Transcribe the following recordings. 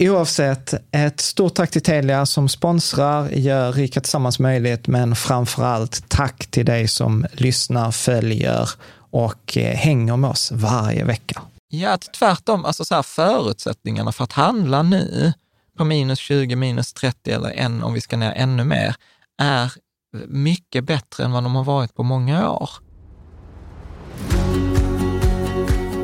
Oavsett, ett stort tack till Telia som sponsrar, gör Rika Tillsammans möjligt, men framför allt tack till dig som lyssnar, följer och eh, hänger med oss varje vecka. Ja, tvärtom, alltså så här, förutsättningarna för att handla nu på minus 20, minus 30 eller än, om vi ska ner ännu mer, är mycket bättre än vad de har varit på många år.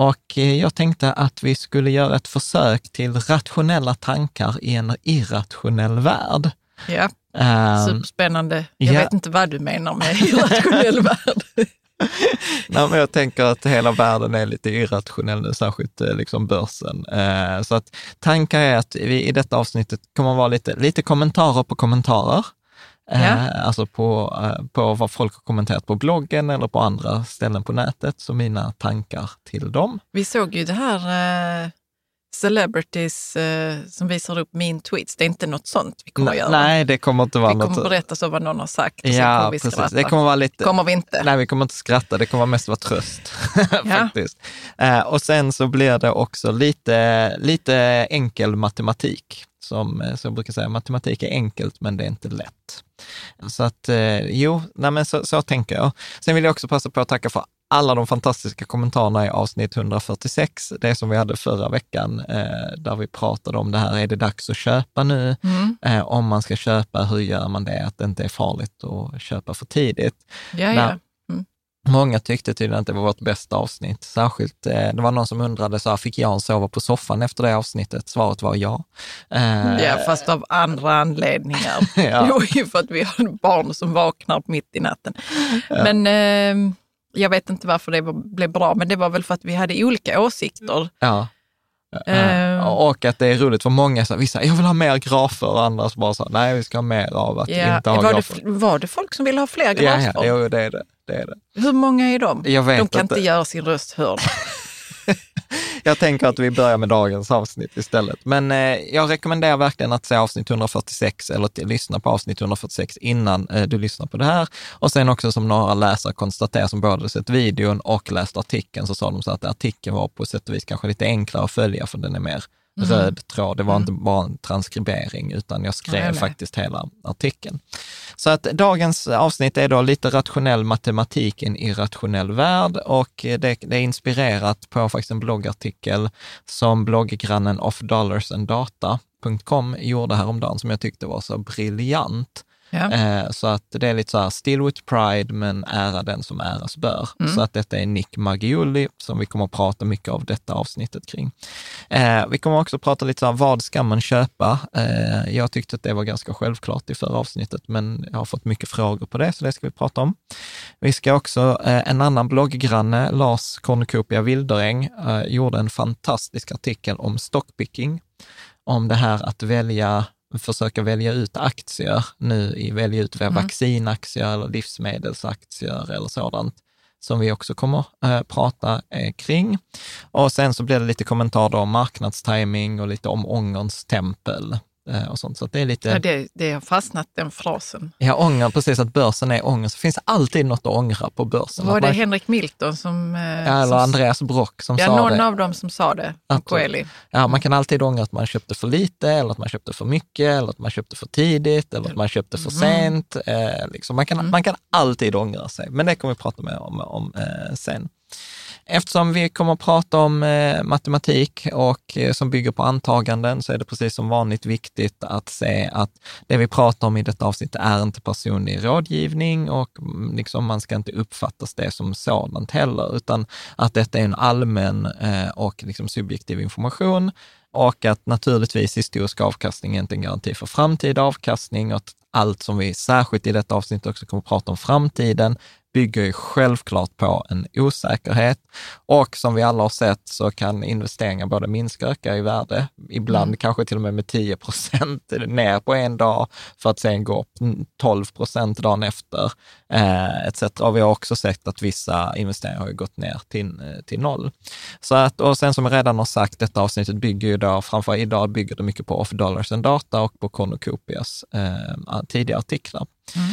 Och eh, jag tänkte att vi skulle göra ett försök till rationella tankar i en irrationell värld. Ja, Ehm, superspännande. Jag ja. vet inte vad du menar med irrationell värld. Nej, men jag tänker att hela världen är lite irrationell nu, särskilt eh, liksom börsen. Eh, så att tankar är att vi i detta avsnittet kommer att vara lite, lite kommentarer på kommentarer. Eh, Ja. Alltså på, eh, på vad folk har kommenterat på bloggen eller på andra ställen på nätet, så mina tankar till dem. Vi såg ju det här eh, celebrities eh, som visar upp min tweets. Det är inte något sånt vi kommer Nej, göra. nej, det kommer inte vara vi kommer något... berätta så vad någon har sagt och Ja, kommer vi precis. skratta. Det kommer vara lite... Kommer vi inte? Nej, vi kommer inte skratta, det kommer mest vara tröst. Faktiskt. Eh, och sen så blir det också lite, lite enkel matematik. Som, eh, som jag brukar säga, matematik är enkelt men det är inte lätt. Så att eh, jo, nej men så, så tänker jag. Sen vill jag också passa på att tacka för alla de fantastiska kommentarerna i avsnitt 146, det som vi hade förra veckan, eh, där vi pratade om det här, är det dags att köpa nu? Mm. Eh, om man ska köpa, hur gör man det? Att det inte är farligt att köpa för tidigt. Ja, ja. Många tyckte tydligen att det var vårt bästa avsnitt. Särskilt, eh, det var någon som undrade, så här, fick Jan sova på soffan efter det avsnittet? Svaret var ja. Eh, Ja, fast av andra anledningar. Ja. Ju för att vi har barn som vaknar mitt i natten. Men eh, jag vet inte varför det blev bra, men det var väl för att vi hade olika åsikter. ja. Eh. Och att det är roligt för många, så här, vissa, jag vill ha mer grafer och andra som bara så, nej vi ska ha mer av att Ja, inte ha var, grafer. det, var det folk som ville ha fler Ja, grafer? ja, jo, det är det. Det, är det. Hur många är de? Jag vet de kan inte. inte göra sin röst hörd. Jag tänker att vi börjar med dagens avsnitt istället. Men eh, jag rekommenderar verkligen att se avsnitt 146 eller till, lyssna på avsnitt 146 innan eh, du lyssnar på det här. Och sen också som några läsare konstaterar som både sett videon och läst artikeln så sa de så att artikeln var på sätt och vis kanske lite enklare att följa för den är mer röd tråd. Det var inte bara en transkribering utan jag skrev Nej, nej. faktiskt hela artikeln. Så att dagens avsnitt är då lite rationell matematik i en irrationell värld och det, det är inspirerat på faktiskt en bloggartikel som blogggrannen offdollarsandData.com gjorde häromdagen som jag tyckte var så briljant. Ja. Eh, så att det är lite så här, still with pride, men ära den som äras bör. Mm. Så att detta är Nick Magiuli som vi kommer att prata mycket av detta avsnittet kring. Eh, vi kommer också att prata lite så här, vad ska man köpa? Eh, jag tyckte att det var ganska självklart i förra avsnittet, men jag har fått mycket frågor på det, så det ska vi prata om. Vi ska också, eh, en annan blogggranne, Lars Cornucopia Wilderäng, eh, gjorde en fantastisk artikel om stockpicking, om det här att välja försöka välja ut aktier nu, i välja ut Mm. vaccinaktier eller livsmedelsaktier eller sådant som vi också kommer eh, prata eh, kring. Och sen så blir det lite kommentarer om marknadstiming och lite om ångerns tempel och sånt. Så det är lite... Ja, det, det har fastnat den frasen. Ja, ånger, precis att börsen är ånger. Så finns det alltid något att ångra på börsen. Var det man- Henrik Milton som... eh, ja, eller som Andreas Brock som ja, sa någon det. av dem som sa det. Coeli. Ja, man kan alltid ångra att man köpte för lite, eller att man köpte för mycket, eller att man köpte för tidigt, eller att man köpte för sent. Eh, liksom. man, kan, man kan alltid ångra sig, men det kommer vi prata mer om, om eh, sen. Eftersom vi kommer att prata om eh, matematik och eh, som bygger på antaganden så är det precis som vanligt viktigt att se att det vi pratar om i detta avsnitt är inte personlig rådgivning och mm, liksom, man ska inte uppfattas det som sådant heller, utan att detta är en allmän eh, och liksom subjektiv information och att naturligtvis historisk avkastning är inte en garanti för framtida avkastning och att allt som vi särskilt i detta avsnitt också kommer att prata om framtiden bygger ju självklart på en osäkerhet. Och som vi alla har sett så kan investeringar både minska och öka i värde, ibland kanske till och med med 10 procent ner på en dag för att sen gå upp 12 procent dagen efter, eh, etc. Och vi har också sett att vissa investeringar har ju gått ner till, eh, till noll. Så att, och sen som jag redan har sagt, detta avsnittet bygger ju då, framför idag bygger det mycket på Off Dollars and Data och på Cornucopias eh, tidiga artiklar.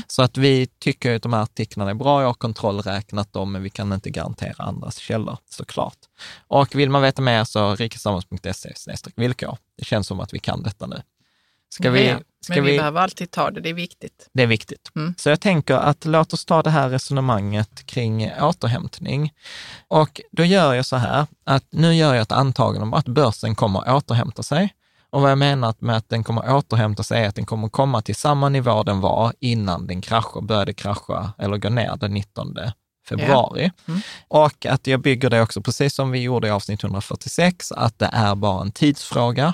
Så att vi tycker att de här artiklarna är bra, jag har kontrollräknat dem, men vi kan inte garantera andras källor såklart. Och vill man veta mer så rikesammans.se villkor. Det känns som att vi kan detta nu. Ska vi, ska Men vi, vi, behöver alltid ta det, det är viktigt. det är viktigt. Mm. Så jag tänker att låt oss ta det här resonemanget kring återhämtning. Och då gör jag så här, att nu gör jag ett antagande om att börsen kommer att återhämta sig. Och vad jag menar med att den kommer återhämta sig är att den kommer komma till samma nivå den var innan den kraschade, började krascha eller gå ner den 19 februari. Mm. Och att jag bygger det också, precis som vi gjorde i avsnitt 146, att det är bara en tidsfråga.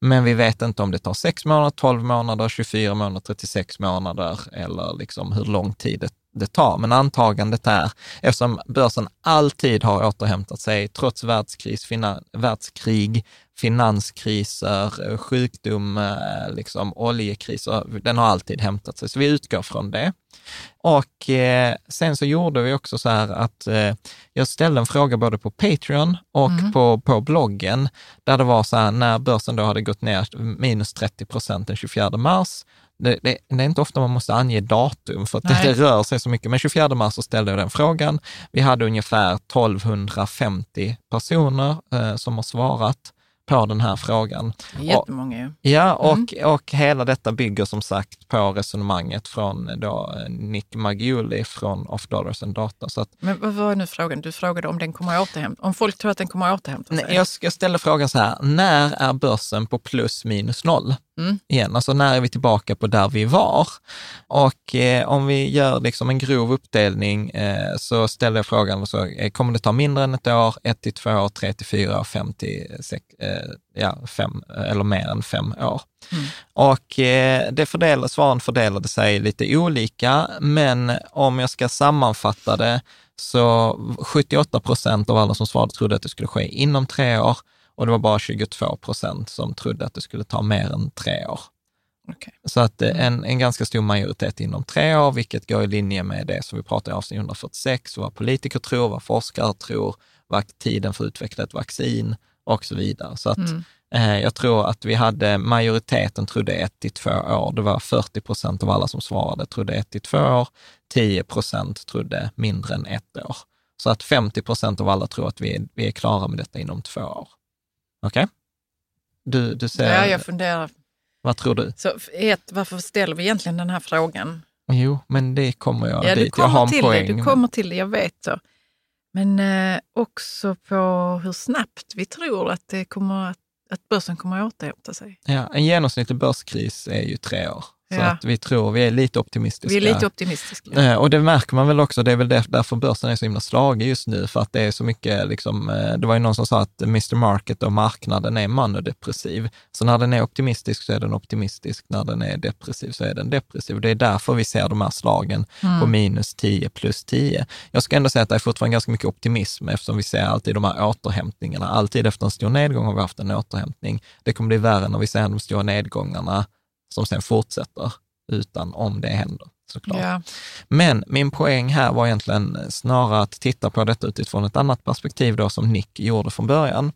Men vi vet inte om det tar 6 månader, 12 månader, 24 månader, 36 månader eller liksom hur lång tid det, det tar. Men antagandet är, eftersom börsen alltid har återhämtat sig, trots världskris, fina, världskrig, finanskriser, eh, sjukdom, eh, liksom oljekriser, den har alltid hämtat sig. Så vi utgår från det. Och eh, sen så gjorde vi också så här att eh, jag ställde en fråga både på Patreon och på, på bloggen, där det var så här, när börsen då hade gått ner minus 30 procent den 24 mars, det, det, det är inte ofta man måste ange datum för att det, det rör sig så mycket, men 24 mars så ställde jag den frågan. Vi hade ungefär 1250 personer eh, som har svarat på den här frågan. Jättemånga ju. Ja, och, och hela detta bygger som sagt på resonemanget från då eh, Nick Magiuli från Off Dollars and Data. Så att, Men vad var nu frågan? Du frågade om den kommer att återhämta Om folk tror att den kommer att återhämta sig? nej, jag, jag ställer frågan så här, när är börsen på plus minus noll? Mm. igen. Alltså när är vi tillbaka på där vi var? Och eh, om vi gör liksom en grov uppdelning eh, så ställer jag frågan, så, eh, kommer det ta mindre än ett år, ett till två år, tre till fyra år, fem till sex, eh, ja, fem eller mer än fem år? Mm. Och eh, det fördelade, svaren fördelade sig lite olika, men om jag ska sammanfatta det så 78 procent av alla som svarade trodde att det skulle ske inom tre år och det var bara 22 procent som trodde att det skulle ta mer än tre år. Okej. Så att eh, en, en ganska stor majoritet inom tre år, vilket går i linje med det som vi pratade i avsnitt 146, vad politiker tror, vad forskare tror, vad tiden för att utveckla ett vaccin och så vidare. Så att Mm. eh, jag tror att vi hade, majoriteten trodde ett till två år. Det var 40 procent av alla som svarade trodde ett till två år. 10 procent trodde mindre än ett år. Så att 50 procent av alla tror att vi är, vi är klara med detta inom två år. Okej? Du, du säger, Ja, jag funderar. vad tror du? Så ett, varför ställer vi egentligen den här frågan? Jo, men det kommer jag Ja, du dit. Jag har kommer en till poäng. det, du kommer till det, jag vet så. Men eh, också på hur snabbt vi tror att, det kommer att, att börsen kommer att återhämta sig. Ja, en genomsnittlig börskris är ju tre år. Så Ja. att vi tror, vi är lite optimistiska. Vi är lite optimistiska. Eh, Och det märker man väl också, det är väl där- därför börsen är så himla slagig just nu, för att det är så mycket, liksom, eh, det var ju någon som sa att Mr Market och marknaden är manodepressiv. Så när den är optimistisk så är den optimistisk, när den är depressiv så är den depressiv. Det är därför vi ser de här slagen Mm. på minus 10 plus 10. Jag ska ändå säga att det är fortfarande ganska mycket optimism eftersom vi ser alltid de här återhämtningarna. Alltid efter en stor nedgång har vi haft en återhämtning. Det kommer bli värre när vi ser de stora nedgångarna som sen fortsätter utan om det händer såklart. Ja. Men min poäng här var egentligen snarare att titta på detta utifrån ett annat perspektiv då som Nick gjorde från början.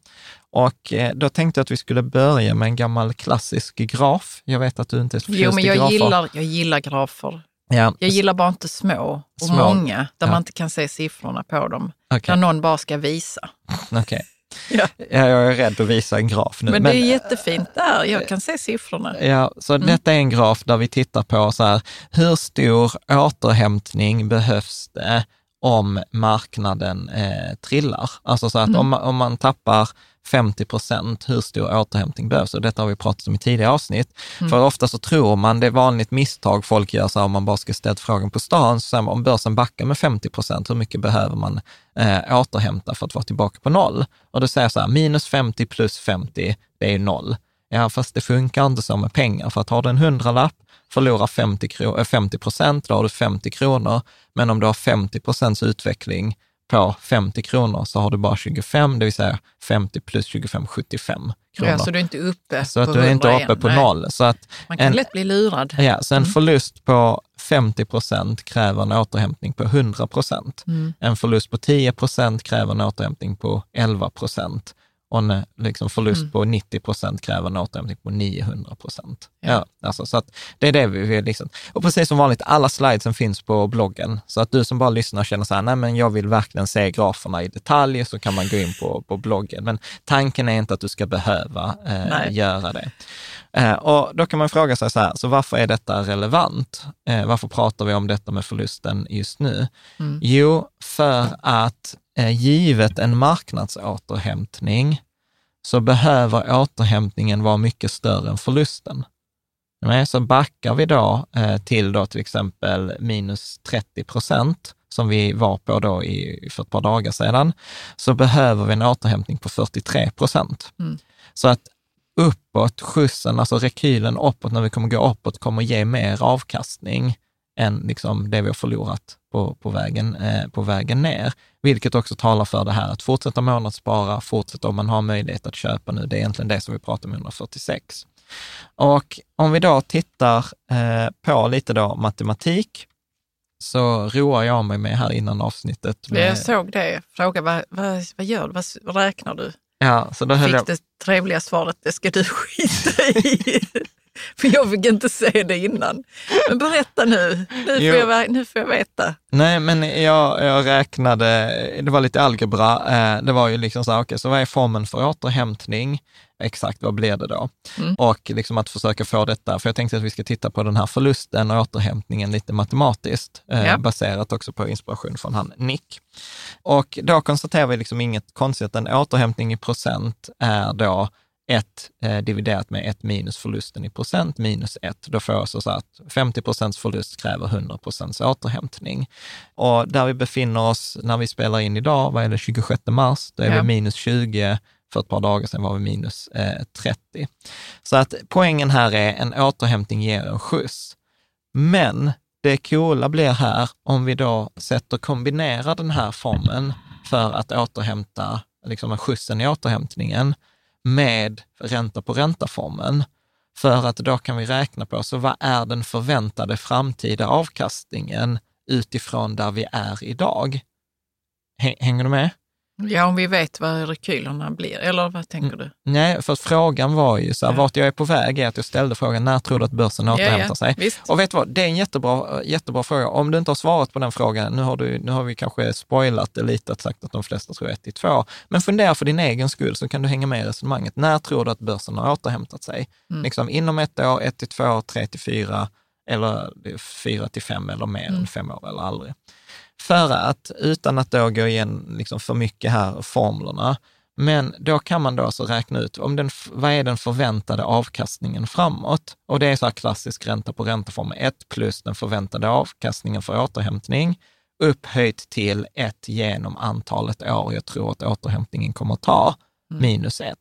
Och eh, då tänkte jag att vi skulle börja med en gammal klassisk graf. Jag vet att du inte är så Jo, förtjust men i jag grafer. gillar, jag gillar grafer. Ja, Jag gillar bara inte små och Små. många, där Ja. man inte kan se siffrorna på dem. okej. När någon bara ska visa. okej. Ja. Ja, jag är rädd att visa en graf nu. Men, det är jättefint där, jag kan se siffrorna. Ja, så Mm. detta är en graf där vi tittar på så här, hur stor återhämtning behövs det om marknaden eh, trillar? Alltså så att Mm. om, om man tappar 50 procent, hur stor återhämtning behövs? Och detta har vi pratat om i tidigare avsnitt. Mm. För ofta så tror man, det är vanligt misstag folk gör så här, om man bara ska ställa frågan på stan, så man, om börsen backar med 50 procent, hur mycket behöver man eh, återhämta för att vara tillbaka på noll? Och då säger jag så här, minus 50 plus 50, det är noll. Ja, fast det funkar inte så med pengar, för att har du en hundralapp, förlorar 50, kro- eh, 50 procent, då har du 50 kronor. Men om du har 50 procents utveckling på 50 kronor så har du bara 25, det vill säga 50 plus 25, 75 kronor. Ja, så du är inte uppe så att du är inte 100 uppe på noll. Så att Man kan en- lätt bli lurad. Ja, så en förlust på 50 procent kräver en återhämtning på 100 procent. Mm. En förlust på 10 procent kräver en återhämtning på 11 procent. Och en liksom förlust Mm. på 90 procent kräver en återhämtning på 900 procent. Ja. Ja. alltså, så att det är det vi vill. Liksom. Och precis som vanligt, alla slidesen finns på bloggen. Så att du som bara lyssnar och känner så här, nej men jag vill verkligen se graferna i detalj, så kan man gå in på, på bloggen. Men tanken är inte att du ska behöva eh, göra det. Eh, och då kan man fråga sig så här, så varför är detta relevant? Eh, varför pratar vi om detta med förlusten just nu? Mm. Jo, för att givet en marknadsåterhämtning så behöver återhämtningen vara mycket större än förlusten. Så backar vi då eh, till då till exempel minus 30 procent, som vi var på då i, för ett par dagar sedan, så behöver vi en återhämtning på 43 procent. Mm. Så att uppåt, skjutsen, alltså rekylen uppåt, när vi kommer gå uppåt, kommer ge mer avkastning än liksom det vi har förlorat på, på, vägen, eh, på vägen ner. Vilket också talar för det här att fortsätta månadsspara, fortsätta om man har möjlighet att köpa nu. Det är egentligen det som vi pratar om i 146. Och om vi då tittar eh, på lite då matematik, så roar jag mig med här innan avsnittet. Med, Jag såg det. Fråga vad, vad, vad gör du? Vad, vad räknar du? ja, så då höll jag, Fick det trevliga svaret, det ska du skita i. För jag fick inte se det innan. Men berätta nu, nu får, Jo. jag, nu får jag veta. Nej, men jag, jag räknade, det var lite algebra. Eh, det var ju liksom så här, okej, så vad är formeln för återhämtning? Exakt, vad blir det då? Mm. Och liksom att försöka få detta, för jag tänkte att vi ska titta på den här förlusten och återhämtningen lite matematiskt, eh, Ja. baserat också på inspiration från han Nick. Och då konstaterar vi liksom inget konstigt, en återhämtning i procent är då 1 eh, dividerat med 1 minus förlusten i procent minus 1. Då får jag så att 50 procents förlust kräver 100 procents återhämtning. Och där vi befinner oss när vi spelar in idag, vad är det, 26 mars, då är Ja. vi minus 20. För ett par dagar sedan var vi minus eh, 30. Så att poängen här är en återhämtning ger en skjuts. Men det coola blir här om vi då sätter, kombinerar den här formeln för att återhämta, liksom skjutsen i återhämtningen med ränta på ränta-formen, För att då kan vi räkna på, så vad är den förväntade framtida avkastningen utifrån där vi är idag? Hänger du med? Ja, om vi vet vad rekylerna blir. Eller vad tänker du? Nej, för att frågan var ju så här, Ja. vart jag är på väg är att jag ställde frågan, när tror du att börsen återhämtar sig? Visst. Och vet du vad, det är en jättebra, jättebra fråga. Om du inte har svarat på den frågan, nu har, du, nu har vi kanske spoilat det lite och sagt att de flesta tror 1 till 2, men fundera för din egen skull så kan du hänga med i resonemanget. När tror du att börsen har återhämtat sig? Mm. Liksom inom ett år, 1 till 2, 3 till 4 eller 4 till 5 eller mer Mm. än 5 år eller aldrig. För att, utan att då gå igen liksom för mycket här, formlerna, men då kan man då alltså räkna ut om den, vad är den förväntade avkastningen framåt? Och det är så här klassisk ränta på ränteform 1 plus den förväntade avkastningen för återhämtning, upphöjt till 1 genom antalet år. Jag tror att återhämtningen kommer att ta, minus 1.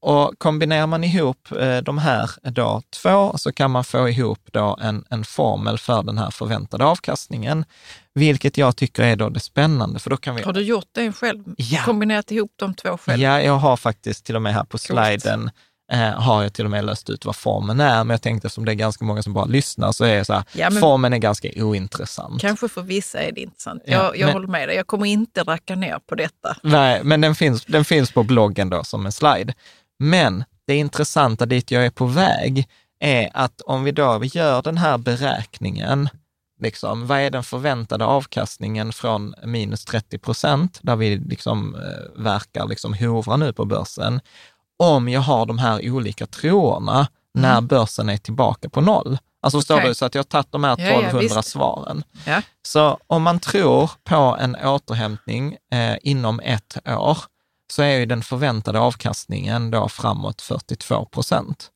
Och kombinerar man ihop eh, de här då två så kan man få ihop då en, en formel för den här förväntade avkastningen, vilket jag tycker är då det spännande, för då kan vi... Har du gjort det själv? Ja. Kombinerat ihop de två själv? Ja, jag har faktiskt till och med här på sliden eh, har jag till och med löst ut vad formen är, men jag tänkte eftersom det är ganska många som bara lyssnar så är det så här, Ja, men- formen är ganska ointressant. Kanske för vissa är det intressant. Ja, jag jag men- håller med dig. Jag kommer inte racka ner på detta. Nej, men den finns, den finns på bloggen då som en slide. Men det intressanta dit jag är på väg är att om vi då gör den här beräkningen, liksom, vad är den förväntade avkastningen från minus 30 procent, där vi liksom, eh, verkar liksom hovra nu på börsen, om jag har de här olika troorna när börsen är tillbaka på noll. Alltså förstår Okej. du, så att jag har tagit de här Ja, ja, 1200 visst. svaren. Ja. Så om man tror på en återhämtning eh, inom ett år, så är ju den förväntade avkastningen då framåt 42 procent.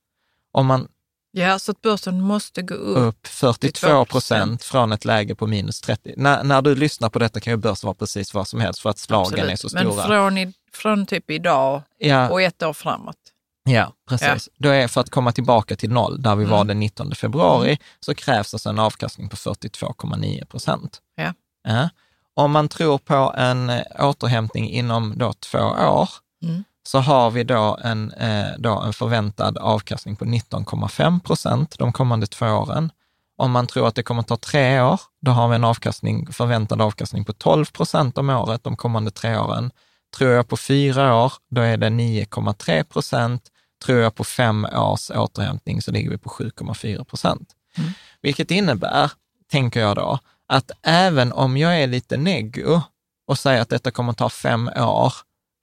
Om man Ja, så att börsen måste gå upp. upp 42 procent från ett läge på minus 30. När, när du lyssnar på detta kan ju börsen vara precis vad som helst för att slagen Absolut. är så Men stora. från, i, från typ idag ja, och ett år framåt. ja, precis. Då är för att komma tillbaka till noll, där vi var Mm. den 19 februari, så krävs alltså en avkastning på 42,9 procent. Ja. Ja. Om man tror på en eh, återhämtning inom då två år, Mm. Så har vi då en, eh, då en förväntad avkastning på 19,5 procent de kommande två åren. Om man tror att det kommer ta tre år, då har vi en avkastning, förväntad avkastning på 12 procent om året de kommande tre åren. Tror jag på fyra år, då är det 9,3 procent. Tror jag på fem års återhämtning så ligger vi på 7,4 procent. Mm. Vilket innebär, tänker jag då, att även om jag är lite neggo och säger att detta kommer ta fem år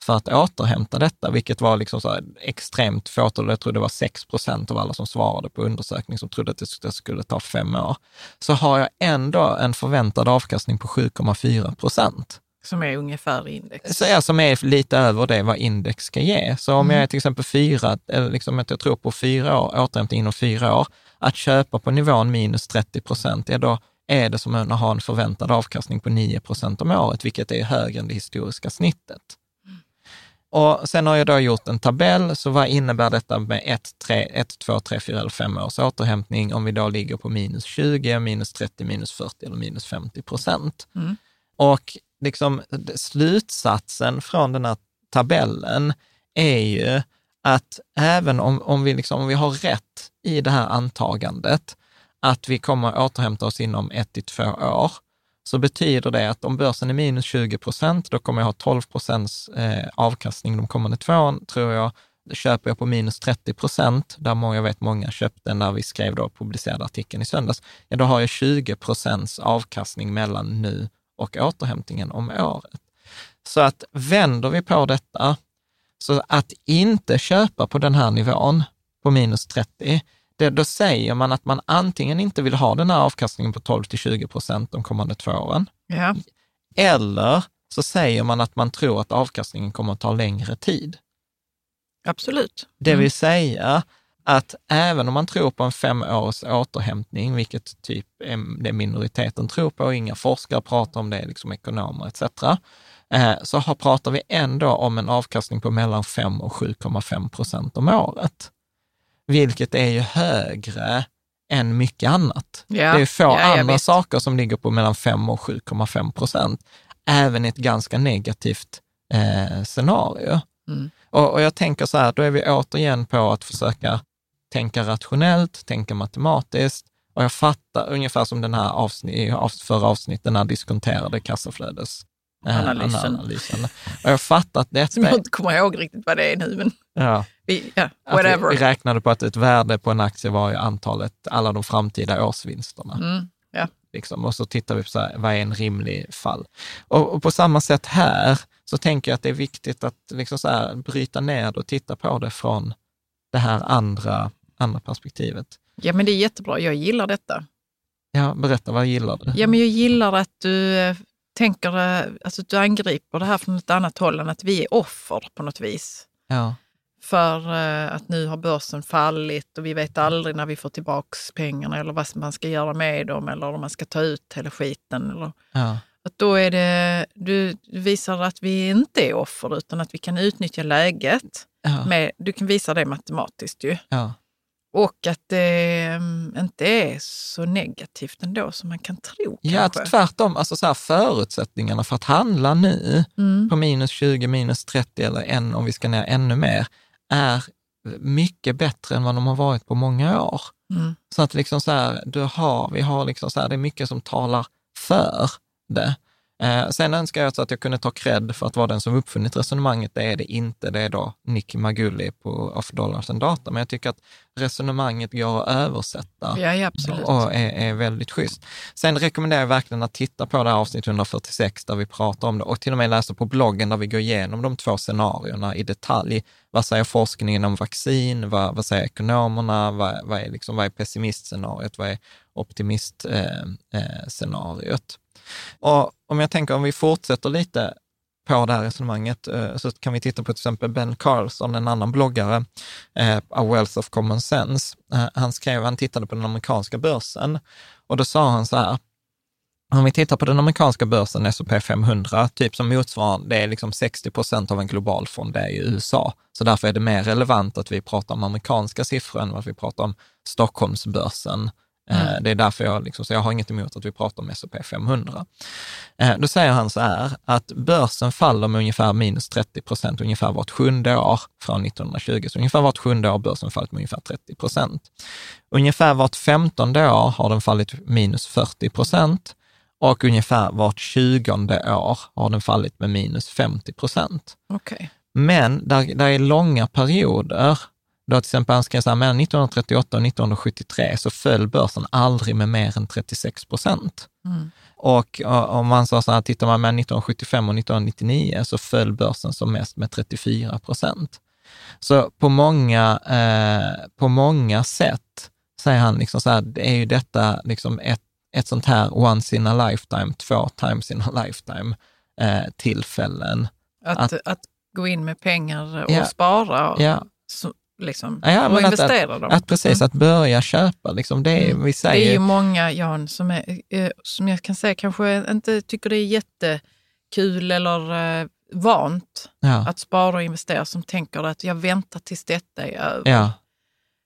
för att återhämta detta, vilket var liksom så extremt fåtal, jag tror det var 6 procent av alla som svarade på undersökning som trodde att det skulle- ta fem år, så har jag ändå en förväntad avkastning på 7,4 procent. Som är ungefär index. Så är, som är lite över det vad index ska ge. Så om Mm. jag är till exempel fyra, eller liksom att jag tror på fyra år, återhämtning inom fyra år, att köpa på nivån minus 30 procent, ja då är det som att ha en förväntad avkastning på 9 procent om året, vilket är högre än det historiska snittet. Och sen har jag då gjort en tabell, så vad innebär detta med 1, 3, 1, 2, 3, 4 eller 5 års återhämtning om vi då ligger på minus 20, minus 30, minus 40 eller minus 50 procent? Mm. Och liksom slutsatsen från den här tabellen är ju att även om, om, vi, liksom, om vi har rätt i det här antagandet, att vi kommer återhämta oss inom ett till två år, så betyder det att om börsen är minus 20 procent, då kommer jag ha 12 procents eh, avkastning de kommande två åren, tror jag. Köper jag på minus 30 procent, där många, jag vet många köpte när vi skrev då publicerade artikeln i söndags, ja då har jag 20 procents avkastning mellan nu och återhämtningen om året. Så att vänder vi på detta, så att inte köpa på den här nivån, på minus 30, det, då säger man att man antingen inte vill ha den här avkastningen på 12 till 20 procent de kommande två åren, Ja. eller så säger man att man tror att avkastningen kommer att ta längre tid. Absolut. Det Mm. vill säga att även om man tror på en fem års återhämtning, vilket typ är det minoriteten tror på, och inga forskare pratar om det, liksom ekonomer etc., eh, så pratar vi ändå om en avkastning på mellan 5 och 7,5 procent om året. Vilket är ju högre än mycket annat. Ja. Det är få Ja, andra vet. saker som ligger på mellan 5 och 7,5 procent, även i ett ganska negativt eh, scenario. Mm. Och, och jag tänker så här, då är vi återigen på att försöka tänka rationellt, tänka matematiskt. Och jag fattar, ungefär som den här avsnitt, förra avsnittet, den här diskonterade kassaflödes Analysen. analysen. Och jag fattar att detta Som jag inte kommer ihåg riktigt vad det är nu, men ja, vi, vi, whatever. vi räknade på att ett värde på en aktie var ju antalet, alla de framtida årsvinsterna. Mm. Ja. Liksom. Och så tittar vi på så här, vad är en rimlig fall? Och, och på samma sätt här så tänker jag att det är viktigt att liksom så här, bryta ner och titta på det från det här andra, andra perspektivet. ja, men det är jättebra. Jag gillar detta. Ja, berätta, vad gillar du? Ja, men jag gillar att du eh, tänker, eh, alltså du angriper det här från ett annat håll än att vi är offer på något vis. Ja, För eh, att nu har börsen fallit och vi vet aldrig när vi får tillbaks pengarna eller vad man ska göra med dem eller om man ska ta ut hela skiten. Eller, ja, att då är det, du du visar att vi inte är offer utan att vi kan utnyttja läget. ja, Med, du kan visa det matematiskt ju. ja, Och att det mm, inte är så negativt ändå som man kan tro. ja kanske. tvärtom, alltså så här, förutsättningarna för att handla nu Mm. på minus 20, minus 30 eller än, om vi ska ner ännu mer, är mycket bättre än vad de har varit på många år. Mm. Så att liksom så här, du har, vi har liksom så här, det är mycket som talar för det. Eh, sen önskar jag att jag kunde ta cred för att vara den som uppfunnit resonemanget. Det är det inte. Det är då Nick Magulli på Off Dollars and Data. Men jag tycker att resonemanget går att översätta Ja, ja, och är, är väldigt schysst. Sen rekommenderar jag verkligen att titta på det här avsnitt 146 där vi pratar om det och till och med läsa på bloggen där vi går igenom de två scenarierna i detalj. Vad säger forskningen om vaccin? Vad, vad säger ekonomerna? Vad, vad, är, liksom, vad är pessimistscenariot? Vad är optimistscenariot? Eh, scenariot? Och om jag tänker om vi fortsätter lite på det här resonemanget eh, så kan vi titta på till exempel Ben Carlson, en annan bloggare, eh, A Wealth of Common Sense. Eh, han skrev, han tittade på den amerikanska börsen och då sa han så här, om vi tittar på den amerikanska börsen, S&P 500, typ som motsvarar, det är liksom 60 procent av en global fond, det är i USA. Så därför är det mer relevant att vi pratar om amerikanska siffror än vad vi pratar om Stockholmsbörsen. Eh, Det är därför jag, liksom, så jag har inget emot att vi pratar om S&P 500. Eh, Då säger han så här, att börsen faller med ungefär minus 30 procent ungefär vart sjunde år från 1920. Så ungefär vart sjunde år har börsen fallit med ungefär 30 procent. Ungefär vart femtonde år har den fallit minus 40 procent och ungefär vart tjugonde år har den fallit med minus 50 procent. Okej. Men där, där är långa perioder, då till exempel han skrev så här, mellan 1938 och 1973 så föll börsen aldrig med mer än 36 procent. Mm. Och om man sa så här, tittar man mellan 1975 och 1999 så föll börsen som mest med 34 procent. Så på många, eh, på många sätt, säger han, liksom så här, det är ju detta liksom ett, ett sånt här once in a lifetime, två times in a lifetime eh, tillfällen. Att, att, gå in med pengar och Ja. spara och, Ja. Liksom, Ja, och men att- investera dem. Att precis, att börja köpa, liksom det är, Mm. vi Det säger, är ju många, Jan, som, är, eh, som jag kan säga kanske inte tycker det är jättekul eller eh, vant ja, att spara och investera, som tänker att jag väntar tills detta är över. ja.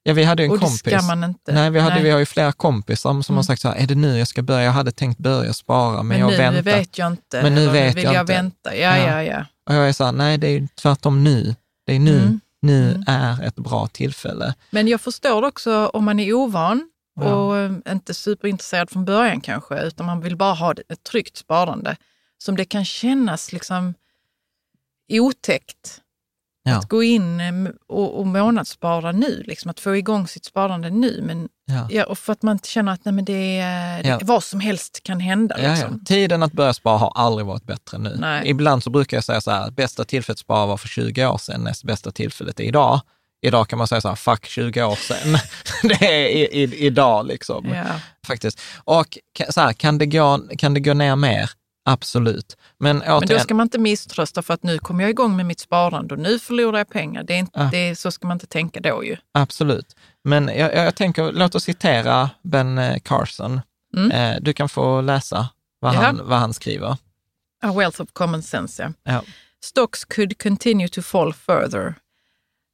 ja, vi hade ju en och det kompis. ska man inte. Nej, vi, hade, vi har ju flera kompisar som, som har Mm. sagt så här, är det nu jag ska börja? Jag hade tänkt börja spara, men, men jag nu väntar. vet jag inte. Men nu vet vill jag jag inte. vänta. Ja, Ja. ja, ja. Och jag är så här, nej det är tvärtom nu. Det är nu, Mm. Nu Mm. är ett bra tillfälle. Men jag förstår också om man är ovan Ja. och eh, inte superintresserad från början kanske, utan man vill bara ha ett tryggt sparande. Som det kan kännas liksom otäckt Ja. att gå in eh, och, och månadsspara nu, liksom att få igång sitt sparande nu. Men, Ja. ja, och för att man inte känner att nej, men det, det, Ja. vad som helst kan hända. Liksom. Tiden att börja spara har aldrig varit bättre nu. Nej. Ibland så brukar jag säga så här, bästa tillfället att spara var för 20 år sedan, näst bästa tillfället är idag. Idag kan man säga så här, fuck 20 år sedan. det är i, i, idag liksom. Faktiskt. Och så här, kan, det gå, kan det gå ner mer? Absolut. Men återigen, Men då ska man inte misströsta för att nu kommer jag igång med mitt sparande och nu förlorar jag pengar. Det är inte, Ah. det så ska man inte tänka då ju. absolut. Men jag, jag tänker, låt oss citera Ben eh, Carson. Mm. Eh, du kan få läsa vad, Ja. han, vad han skriver. A wealth of common sense, ja. Ja. Stocks could continue to fall further.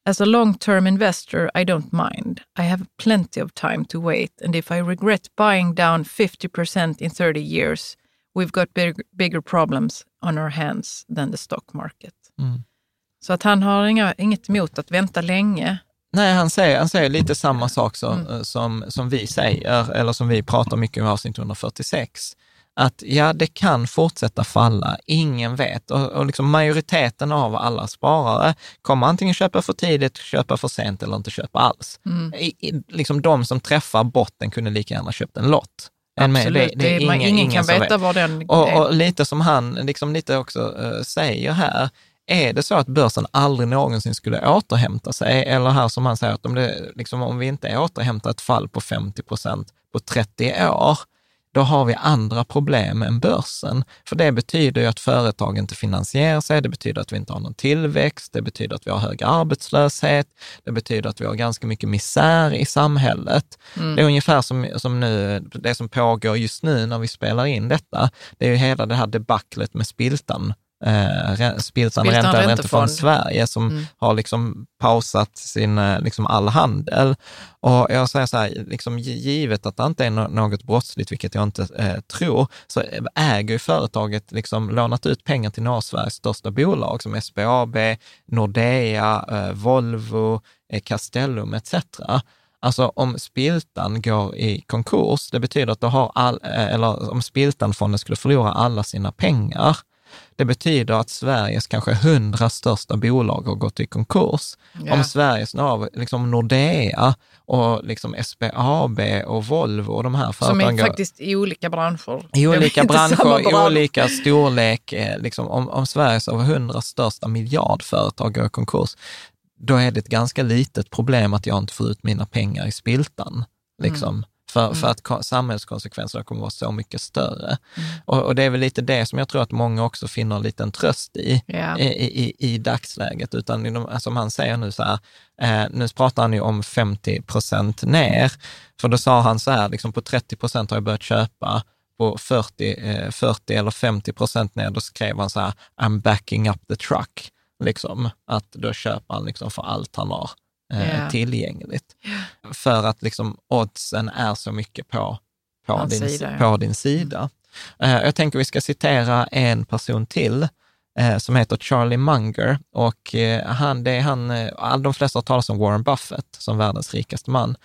As a long-term investor, I don't mind. I have plenty of time to wait, and if I regret buying down 50% in 30 years, we've got big, bigger problems on our hands than the stock market. Mm. Så att han har inga, inget emot att vänta länge. Nej, han säger, han säger lite samma sak som, Mm. som, som vi säger, eller som vi pratar mycket om i avsnitt 146. Att ja, det kan fortsätta falla, ingen vet. Och, och liksom majoriteten av alla sparare kommer antingen köpa för tidigt, köpa för sent eller inte köpa alls. Mm. I, i, liksom de som träffar botten kunde lika gärna köpt en lott. Än Absolut, det, är man, ingen- ingen, kan veta vet. var den Och, och lite som han liksom lite också eh, säger här, är det så att börsen aldrig någonsin skulle återhämta sig, eller här som han säger att om, det, liksom, om vi inte återhämtar ett fall på 50 procent på 30 år, då har vi andra problem än börsen. För det betyder ju att företag inte finansierar sig, det betyder att vi inte har någon tillväxt, det betyder att vi har hög arbetslöshet, det betyder att vi har ganska mycket misär i samhället. Mm. Det är ungefär som, som nu, det som pågår just nu när vi spelar in detta, det är ju hela det här debaclet med Spiltan. Eh, Spiltan, ränta, räntefond. räntefond Sverige som Mm. har liksom pausat sin, eh, liksom all handel. Och jag säger så här, liksom, gi- givet att det inte är nå- något brottsligt, vilket jag inte eh, tror, så äger ju företaget liksom lånat ut pengar till några av Sveriges största bolag som SBAB, Nordea, eh, Volvo, eh, Castellum etc. Alltså om Spiltan går i konkurs, det betyder att då har all, eh, eller om Spiltanfonden skulle förlora alla sina pengar, det betyder att Sveriges kanske hundra största bolag har gått i konkurs. Ja. Om Sveriges liksom Nordea och liksom SBAB och Volvo och de här Som företagen är går- faktiskt i olika branscher. i är olika branscher, i olika storlek, eh, liksom, om, om Sveriges över hundra största miljardföretag går i konkurs, då är det ett ganska litet problem att jag inte får ut mina pengar i spiltan. Liksom. För, för att ko- samhällskonsekvenserna kommer vara så mycket större. Och, och det är väl lite det som jag tror att många också finner en liten tröst i, Ja. i, i, i dagsläget. Utan som han säger nu så här, eh, nu pratar han ju om 50 procent ner. För då sa han så här, liksom på 30 procent har jag börjat köpa, på 40, eh, 40 eller 50 procent ner, då skrev han så här, I'm backing up the truck. Liksom, att då köper han liksom för allt han har Ja. tillgängligt. För att liksom oddsen är så mycket på, på, din, sida, ja. på din sida. Eh, jag tänker vi ska citera en person till eh, som heter Charlie Munger och eh, han, det är han, de flesta har talat om Warren Buffett som världens rikaste man.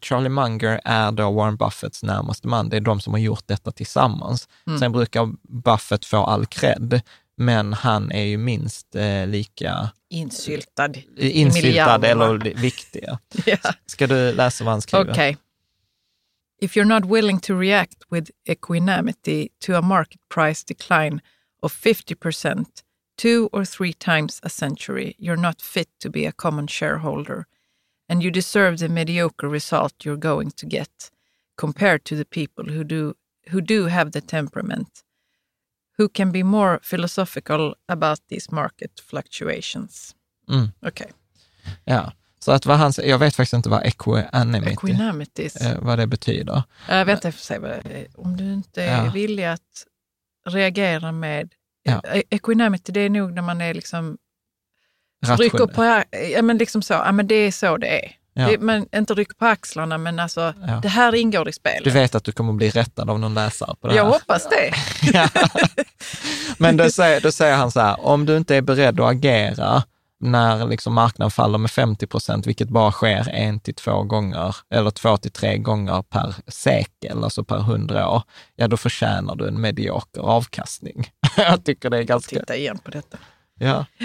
Charlie Munger är då Warren Buffetts närmaste man. Det är de som har gjort detta tillsammans. Mm. Sen brukar Buffett få all cred, men han är ju minst eh, lika Insyltad. i insyltad miljarderna. eller viktig. Ja. Ska du läsa vad han skriver? Okay. If you're not willing to react with equanimity to a market price decline of 50%, two or three times a century, you're not fit to be a common shareholder, and you deserve the mediocre result you're going to get compared to the people who do who do have the temperament, who can be more philosophical about these market fluctuations. Mm. Okay. Ja. Så att vad han, säger- jag vet faktiskt inte vad equanimity, eh, vad det betyder. Jag vet inte, säga vad det är. Om du inte är Ja. villig att reagera med... Ja. E- Equanimity, det är nog när man är liksom... Rycker på... Ja, men liksom så. Ja, men det är så det är. Ja. Det, men inte rycker på axlarna, men alltså, Ja. det här ingår i spelet. Du vet att du kommer bli rättad av någon läsare på det jag här. hoppas det. Ja. Men då säger, då säger han så här, om du inte är beredd att agera när liksom marknaden faller med 50 procent, vilket bara sker en till två gånger, eller två till tre gånger per sekel, alltså per hundra år, ja då förtjänar du en medioker avkastning. Jag tycker det är ganska... Titta igen på detta. Ja,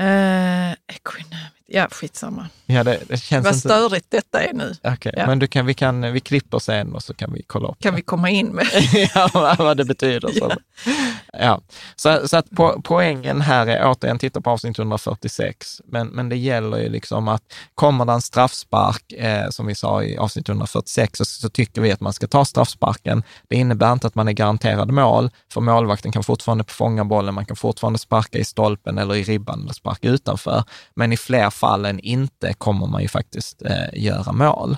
Uh, equanimity. Ja, skitsamma. ja det, det känns Vad inte... störigt detta är nu. Okej, Ja. men du kan, vi, kan, vi klipper sen och så kan vi kolla upp Kan det. vi komma in med? ja, vad- det betyder. Så. Ja, så, så att po poängen här är återigen, titta på avsnitt 146, men, men det gäller ju liksom att kommer det en straffspark, eh, som vi sa i avsnitt 146, så, så tycker vi att man ska ta straffsparken. Det innebär inte att man är garanterad mål, för målvakten kan fortfarande fånga bollen, man kan fortfarande sparka i stolpen eller i ribban eller sparka utanför. Men i fler fall än inte kommer man ju faktiskt eh, göra mål.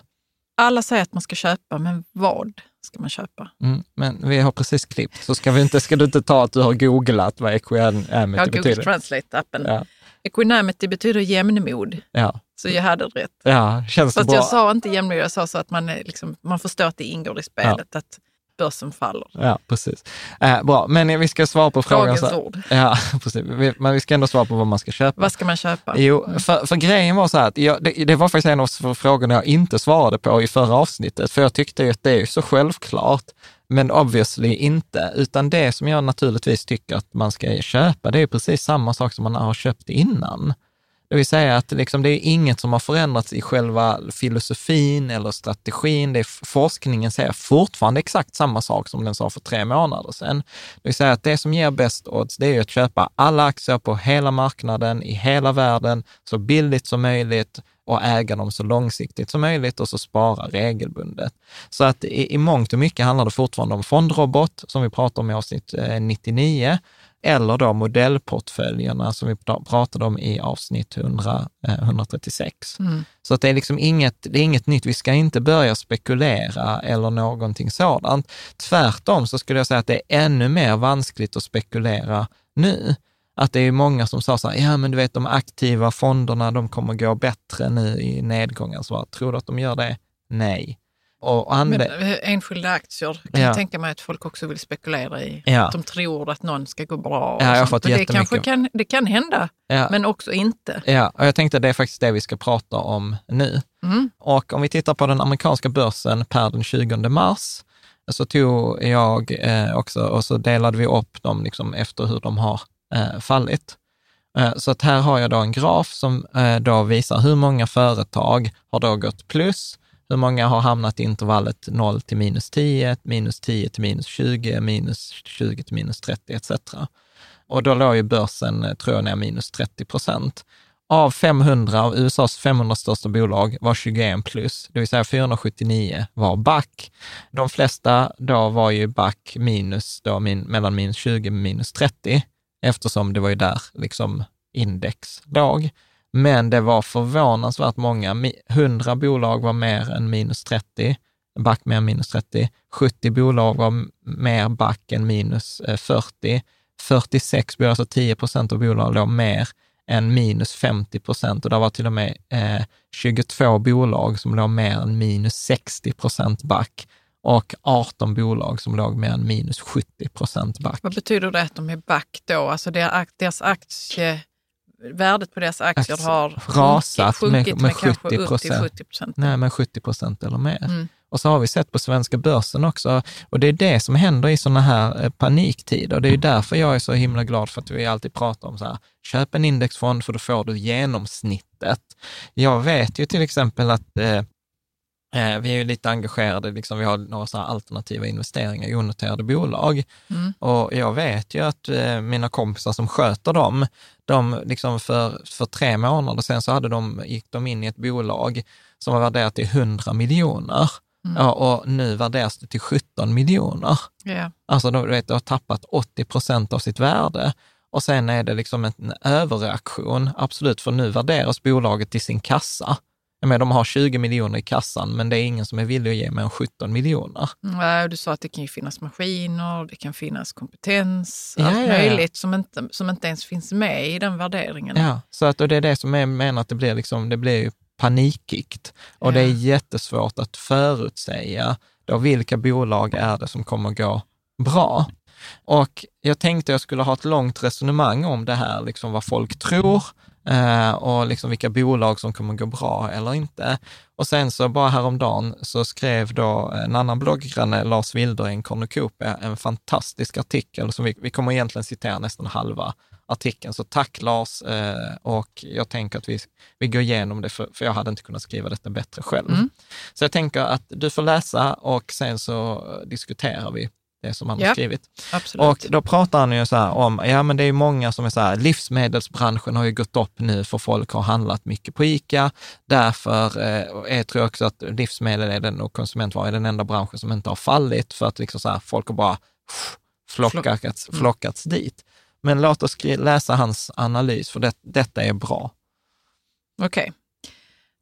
Alla säger att man ska köpa, men vad ska man köpa? Mm, men vi har precis klippt, så ska, vi inte, ska du inte ta att du har googlat vad equanimity Jag har betyder? Google Translate-appen. Ja. Equanimity betyder jämnmod, Ja, så jag hade rätt. ja känns Fast bra? jag sa inte jämnmod, jag sa så att man, liksom, man förstår att det ingår i spelet, att börsen faller. Ja, precis. Eh, bra, men vi ska svara på frågan. Dagens ord. ja, precis. Vi, men vi ska ändå svara på vad man ska köpa. Vad ska man köpa? Jo, för, för grejen var så här att jag, det, det var faktiskt en av frågorna jag inte svarade på i förra avsnittet, för jag tyckte ju att det är så självklart, men obviously inte, utan det som jag naturligtvis tycker att man ska köpa, det är precis samma sak som man har köpt innan. Det vill säga att liksom, det är inget som har förändrats i själva filosofin eller strategin. Det är, forskningen säger fortfarande exakt samma sak som den sa för tre månader sedan. Det vill säga att det som ger bäst odds, det är att köpa alla aktier på hela marknaden, i hela världen, så billigt som möjligt och äga dem så långsiktigt som möjligt och så spara regelbundet. Så att i, i mångt och mycket handlar det fortfarande om fondrobot, som vi pratar om i avsnitt eh, 99, eller då modellportföljerna som vi pra- pratade om i avsnitt 100, eh, 136. Mm. Så att det är liksom inget, det är inget nytt. Vi ska inte börja spekulera eller någonting sådant. Tvärtom så skulle jag säga att det är ännu mer vanskligt att spekulera nu. Att det är många som sa så här, ja men du vet de aktiva fonderna, de kommer gå bättre nu i nedgången. Så tror du att de gör det? Nej. Och, och Men eh, enskilda aktier kan Ja. jag tänka mig att folk också vill spekulera i. Ja. Att de tror att någon ska gå bra. och Ja, jag har fått Och det kanske kan, det kan hända, ja. men också inte. Ja, och jag tänkte att det är faktiskt det vi ska prata om nu. Mm. Och om vi tittar på den amerikanska börsen per den 20 mars, så tog jag eh, också, och så delade vi upp dem liksom efter hur de har eh, fallit. Eh, så att här har jag då en graf som eh, då visar hur många företag har då gått plus, hur många har hamnat i intervallet 0 till minus 10, minus 10 till minus 20, minus 20 till minus 30 etc. Och då låg ju börsen, eh, tror jag, ner minus 30 procent. Av 500 av USAs 500 största bolag var 21 plus, det vill säga 479 var back. De flesta då var ju back minus, då min, mellan minus 20 och minus 30, eftersom det var ju där liksom index låg. Men det var förvånansvärt många. 100 bolag var mer än minus 30, back mer än minus 30. 70 bolag var mer back än minus eh, 40. 46 alltså bolag, alltså 10 procent av bolagen låg mer än minus 50 procent och det var till och med eh, 22 bolag som låg mer än minus 60 procent back och 18 bolag som låg mer än minus 70 procent back. Vad betyder det att de är back då? Alltså deras aktie, värdet på deras aktier Aktie- har rasat sjunkit, med- med kanske 70%. upp till 70 procent. Nej, men 70 procent eller mer. Mm. Och så har vi sett på svenska börsen också, och det är det som händer i sådana här eh, paniktider. Det är därför jag är så himla glad för att vi alltid pratar om så här, köp en indexfond för då får du genomsnittet. Jag vet ju till exempel att eh, eh, vi är ju lite engagerade, liksom, vi har några så här alternativa investeringar i onoterade bolag. Mm. Och jag vet ju att eh, mina kompisar som sköter dem, de liksom för, för tre månader sedan så hade de, gick de in i ett bolag som var värderat till 100 miljoner. Mm. Ja, och nu värderas det till 17 miljoner. Ja. Alltså de, du vet, de har tappat 80 procent av sitt värde. Och sen är det liksom en överreaktion, absolut, för nu värderas bolaget till sin kassa. Jag menar, de har 20 miljoner i kassan, men det är ingen som är villig att ge mer än 17 miljoner. Nej, Du sa att det kan ju finnas maskiner, det kan finnas kompetens, Ja, allt ja, ja. möjligt som inte, som inte ens finns med i den värderingen. Ja, så att, och det är det som jag menar att det blir, liksom, det blir ju panikigt. Och det är jättesvårt att förutsäga då vilka bolag är det som kommer gå bra. Och jag tänkte jag skulle ha ett långt resonemang om det här, liksom vad folk tror och liksom vilka bolag som kommer gå bra eller inte. Och sen så bara häromdagen så skrev då en annan blogggranne, Lars Wildereng, Cornucopia, en fantastisk artikel som vi, vi kommer egentligen citera nästan halva artikeln. Så tack Lars eh, och jag tänker att vi, vi går igenom det för, för jag hade inte kunnat skriva detta bättre själv. Mm. Så jag tänker att du får läsa och sen så diskuterar vi det som han har Ja. skrivit. Absolut. Och då pratar han ju så här om, ja men det är ju många som är så här, livsmedelsbranschen har ju gått upp nu för folk har handlat mycket på ICA. Därför eh, jag tror jag också att livsmedel är den, och konsumentvaror är den enda branschen som inte har fallit för att liksom så här, folk har bara pff, flockats, Mm. flockats dit. Men låt oss läsa hans analys, för det, detta är bra. Okej.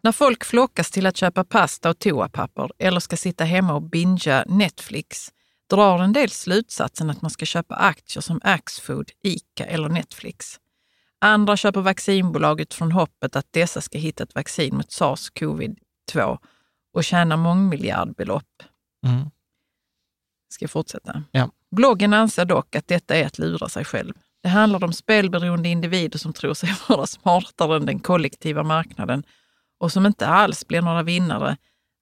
När folk flockas till att köpa pasta och toapapper eller ska sitta hemma och bingea Netflix drar en del slutsatsen att man ska köpa aktier som Axfood, ICA eller Netflix. Andra köper vaccinbolag utifrån hoppet att dessa ska hitta ett vaccin mot sars-covid-2 och tjäna mångmiljardbelopp. Mm. Ska jag fortsätta? Ja. Bloggen anser dock att detta är att lura sig själv. Det handlar om spelberoende individer som tror sig vara smartare än den kollektiva marknaden och som inte alls blir några vinnare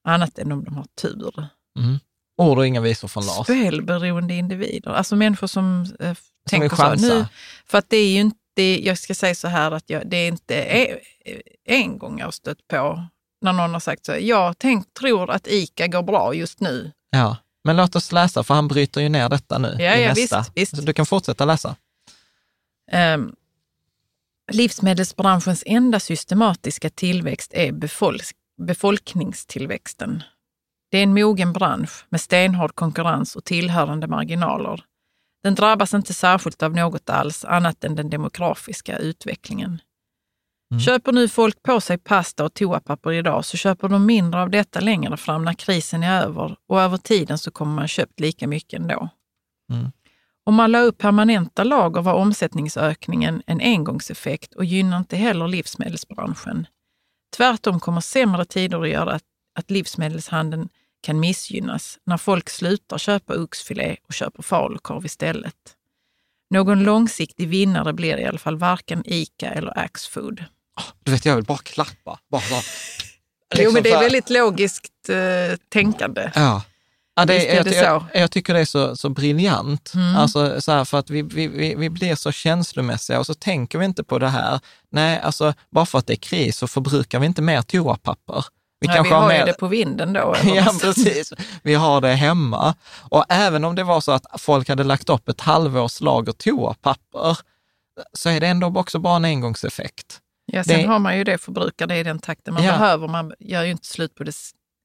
annat än om de har tur. Mm. Ord och inga visor från Lars. Spelberoende individer, alltså människor som eh, tänker så. Nu, för att det är ju inte, jag ska säga så här att jag, det är inte e- en gång jag har stött på när någon har sagt så. Jag tänk, tror att ICA går bra just nu. Ja, men låt oss läsa, för han bryter ju ner detta nu Ja, i ja, nästa. visst, visst. Så du kan fortsätta läsa. Um, livsmedelsbranschens enda systematiska tillväxt är befolk befolkningstillväxten. Det är en mogen bransch med stenhård konkurrens och tillhörande marginaler. Den drabbas inte särskilt av något alls annat än den demografiska utvecklingen. Mm. Köper nu folk på sig pasta och toapapper idag så köper de mindre av detta längre fram när krisen är över och över tiden så kommer man köpt lika mycket ändå. Mm. Om man la upp permanenta lager var omsättningsökningen en engångseffekt och gynnar inte heller livsmedelsbranschen. Tvärtom kommer sämre tider att göra att, att livsmedelshandeln kan missgynnas när folk slutar köpa oxfilé och köper falukorv istället. Någon långsiktig vinnare blir i alla fall varken ICA eller Axfood. Du vet, jag vill bara klappa. Bara, bara. jo, Liksom men det så är väldigt logiskt eh, tänkande. Ja. Ja, det, är jag, det jag, så. jag tycker det är så, så briljant. Mm. Alltså, så här, för att vi, vi, vi, vi blir så känslomässiga och så tänker vi inte på det här. Nej, alltså bara för att det är kris så förbrukar vi inte mer toapapper. Vi Nej, vi kanske har mer... ju det på vinden då. Ja, precis. Vi har det hemma. Och även om det var så att folk hade lagt upp ett halvårs lager toapapper, så är det ändå också bara en engångseffekt. Ja, sen det- har man ju det, förbrukar det i den takten man Ja. behöver. Man gör ju inte slut på det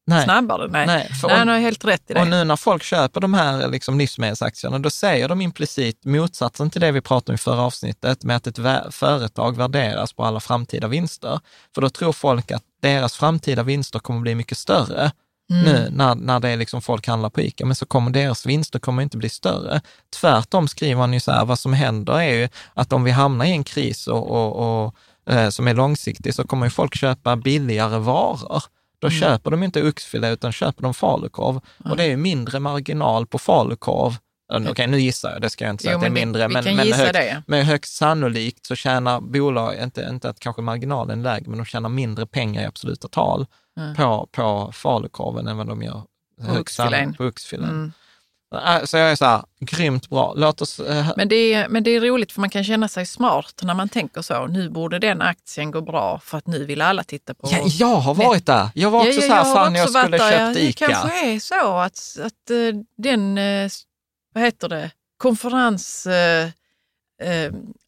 Nej. snabbare. Nej, Nej, för Nej han har helt rätt i det. Och nu när folk köper de här liksom livsmedelsaktierna, då säger de implicit motsatsen till det vi pratade om i förra avsnittet, med att ett vä- företag värderas på alla framtida vinster. För då tror folk att deras framtida vinster kommer bli mycket större Mm. nu när, när det är liksom folk handlar på ICA, men så kommer deras vinster kommer inte bli större. Tvärtom skriver han ju så här, vad som händer är ju att om vi hamnar i en kris och, och, och, eh, som är långsiktig så kommer ju folk köpa billigare varor. Då Mm. köper de inte oxfilé utan köper de falukorv. Och det är ju mindre marginal på falukorv. Okej, nu gissar jag, det ska jag inte säga Jo, att det är men mindre, vi men, kan men, gissa högst, det. men högst sannolikt så tjänar bolag, inte, inte att kanske marginalen är lägre, men de tjänar mindre pengar i absoluta tal Mm. på, på falukorven än vad de gör högst oxfilén. sannolikt på oxfilén. Mm. Äh, Så jag är så här, grymt bra. Låt oss... eh, Men, det är, men det är roligt för man kan känna sig smart när man tänker så. Nu borde den aktien gå bra för att nu vill alla titta på... ja, jag har varit där. Jag var också så här, har fan jag skulle där. köpt Ja, ICA. Det kanske är så att, att eh, den, eh, vad heter det, konferens... eh,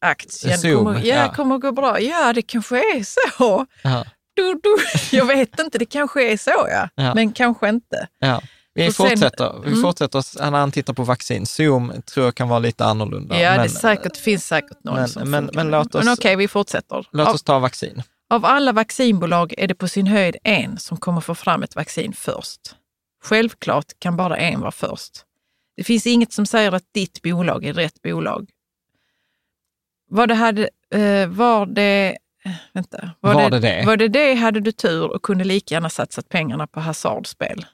aktien Zoom, kommer, ja, ja. kommer gå bra. Ja, det kanske är så. Ja, Du, du. Jag vet inte, det kanske är så ja. Ja. Men kanske inte. Vi sen- fortsätter. Vi Mm. fortsätter när han tittar på vaccin. Zoom tror jag kan vara lite annorlunda. Ja, men, det säkert, finns säkert någon men- som men- men låt oss- Men okej, vi fortsätter. Låt Av, oss ta vaccin. av alla vaccinbolag är det på sin höjd en som kommer få fram ett vaccin först. Självklart kan bara en vara först. Det finns inget som säger att ditt bolag är rätt bolag. Var det, hade, eh, var det, eh, vänta, Var det det? Var det det hade du tur och kunde lika gärna satsat pengarna på hasardspel.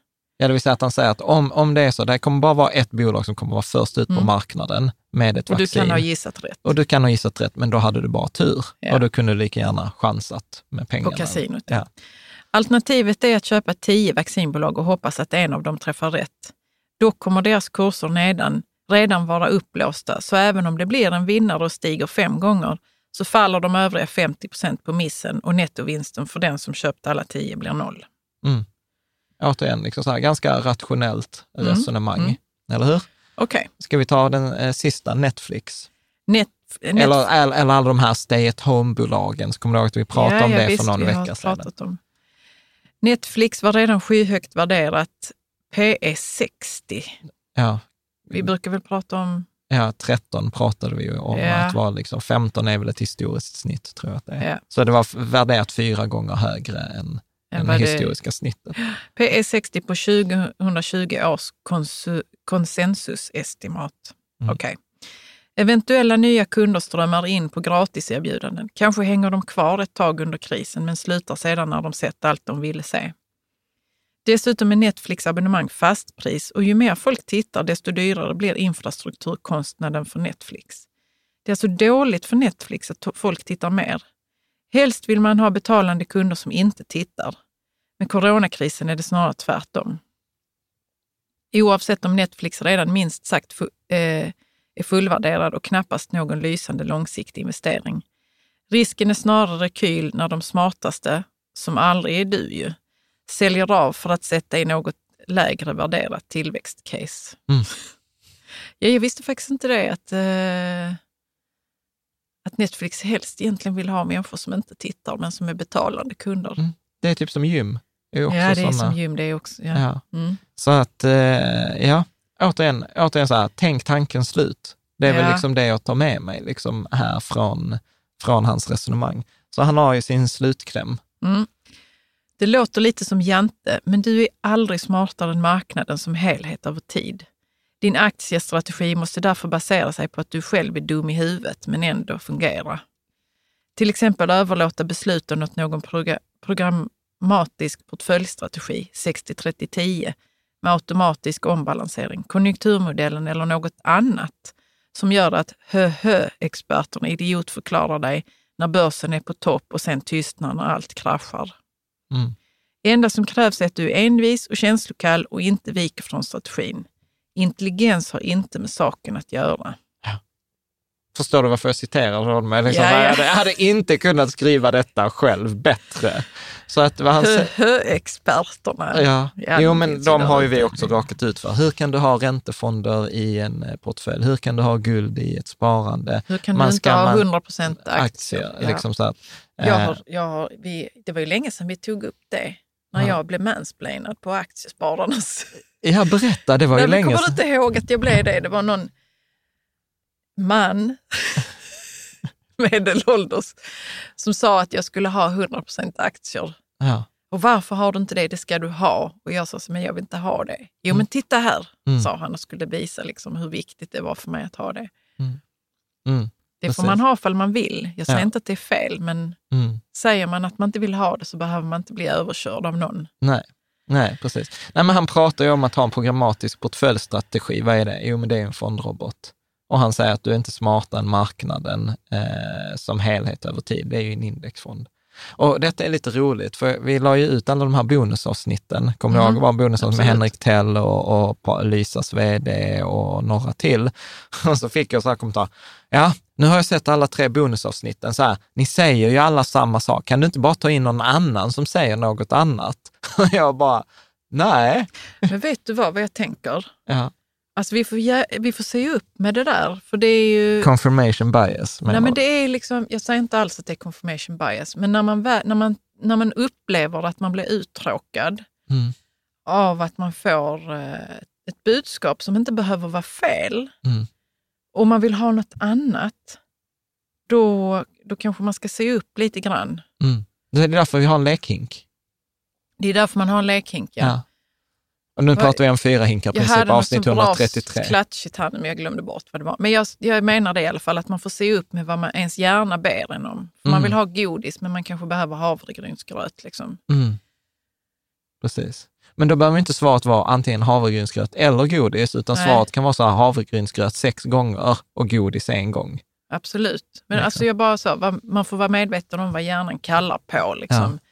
Ja, det vill säga att han säger att om, om det är så, det kommer bara vara ett bolag som kommer vara först ut på Mm. marknaden med ett Och du vaccin. kan ha gissat rätt Och du kan ha gissat rätt, men då hade du bara tur. Ja. Och då kunde du lika gärna chansat med pengarna. på kasinot. Ja. Alternativet är att köpa tio vaccinbolag och hoppas att en av dem träffar rätt. Då kommer deras kurser nedan redan vara upplåsta, så även om det blir en vinnare och stiger fem gånger så faller de övriga 50 procent på missen och nettovinsten för den som köpt alla tio blir noll. Mm. Återigen, liksom så här, ganska rationellt Mm. resonemang. Mm. Eller hur? Okej. Ska vi ta den eh, sista, Netflix? Net, net, Eller, eller, eller alla de här stay at home-bolagen. Så kommer du ihåg att vi pratade Ja, om det visst, för någon vecka sedan? pratat om. Netflix var redan skyhögt värderat. PE 60. Ja, Vi brukar väl prata om... ja, 13 pratade vi ju om. Ja. Att vara liksom, 15 är väl ett historiskt snitt, tror jag att det är. Ja. Så det var värderat fyra gånger högre än, än vad det det- historiska snittet. PE 60 på 2020 års konsu, konsensusestimat. Mm. Okej. Eventuella nya kunder strömmar in på gratiserbjudanden. Kanske hänger de kvar ett tag under krisen men slutar sedan när de sett allt de ville se. Dessutom är Netflix abonnemang fastpris och ju mer folk tittar desto dyrare blir infrastrukturkostnaden för Netflix. Det är alltså dåligt för Netflix att folk tittar mer. Helst vill man ha betalande kunder som inte tittar. Med coronakrisen är det snarare tvärtom. Oavsett om Netflix redan minst sagt eh, är fullvärderad och knappast någon lysande långsiktig investering. Risken är snarare rekyl när de smartaste, som aldrig är du ju, säljer av för att sätta i något lägre värderat tillväxtcase. Mm. Ja, jag visste faktiskt inte det, att, eh, att Netflix helst egentligen vill ha människor som inte tittar men som är betalande kunder. Mm. Det är typ som gym. Det är också ja, det är såna, som gym det är också. Ja. Ja. Mm. Så att, eh, ja, återigen, återigen så här, tänk tanken slut. Det är väl Ja. liksom det jag tar med mig liksom här från, från hans resonemang. Så han har ju sin slutkläm. Mm. Det låter lite som Jante, men du är aldrig smartare än marknaden som helhet över tid. Din aktiestrategi måste därför basera sig på att du själv är dum i huvudet, men ändå fungera. Till exempel överlåta besluten åt någon proga- programmatisk portföljstrategi, 60-30-10, med automatisk ombalansering, konjunkturmodellen eller något annat som gör att hö-hö-experterna idiotförklarar dig när börsen är på topp och sen tystnar när allt kraschar. Mm. Det enda som krävs är att du är envis och känslokall och inte viker från strategin. Intelligens har inte med saken att göra. Förstår du varför jag citerar honom? Jag, liksom, Ja, ja. jag, hade, inte kunnat skriva detta själv bättre. Så att vad han säger... Hö-hö-experterna. Ja, Ja, jo men de har ju vi också rakat ut för. Hur kan du ha räntefonder i en eh, portfölj? Hur kan du ha guld i ett sparande? Hur kan Man du inte ha man- 100 procent aktier? Aktier, liksom så att, Jag eh, har, jag har, vi, det var ju länge sedan vi tog upp det, när Ja. jag blev mansplainad på aktiespararnas... Ja, berätta, det var ju Nej, men länge kommer du sedan. inte ihåg att jag blev det? Det var någon man, medelålders, som sa att jag skulle ha 100 procent aktier. Ja. Och varför har du inte det? Det ska du ha. Och jag sa men jag vill inte ha det. Jo, men titta här, Mm. sa han och skulle visa liksom hur viktigt det var för mig att ha det. Mm, Det Precis. får man ha ifall man vill. Jag säger Ja. inte att det är fel, men mm. säger man att man inte vill ha det så behöver man inte bli överkörd av någon. Nej. Nej, precis. Nej, men han pratar ju om att ha en programmatisk portföljstrategi. Vad är det? Jo, men det är en fondrobot. Och han säger att du är inte smartare än marknaden eh, som helhet över tid. Det är ju en indexfond. Och detta är lite roligt, för vi la ju ut alla de här bonusavsnitten. Kommer du Mm, ihåg? Det var bonusavsnitt med. Henrik Tell och, och Lysas vd och några till. Och så fick jag så här kommentar. Ja, nu har jag sett alla tre bonusavsnitten. Så här, ni säger ju alla samma sak. Kan du inte bara ta in någon annan som säger något annat? Och jag bara, nej. Men vet du vad, vad jag tänker? Ja. Alltså vi får, vi får se upp med det där, för det är ju... Confirmation bias. Nej, men det är liksom, jag säger inte alls att det är confirmation bias, men när man, när man, när man upplever att man blir uttråkad Mm, av att man får eh, ett budskap som inte behöver vara fel mm, och man vill ha något annat, då, då kanske man ska se upp lite grann. mm. Det är därför vi har en lekhink. Det är därför man har en lekhink. Ja. Och nu pratar vi om fyra hinkar Jag princip, hade avsnitt så bra 133. klatschigt här men jag glömde bort vad det var. Men jag, jag menar det i alla fall, att man får se upp med vad man, ens hjärna ber en om. För Man Mm. vill ha godis, men man kanske behöver havregrynsgröt. Liksom. Mm. Precis. Men då behöver inte svaret vara antingen havregrynsgröt eller godis, utan Nej. svaret kan vara så här havregrynsgröt sex gånger och godis en gång. Absolut. Men Liksom. alltså jag bara så, man får vara medveten om vad hjärnan kallar på. Liksom. Ja.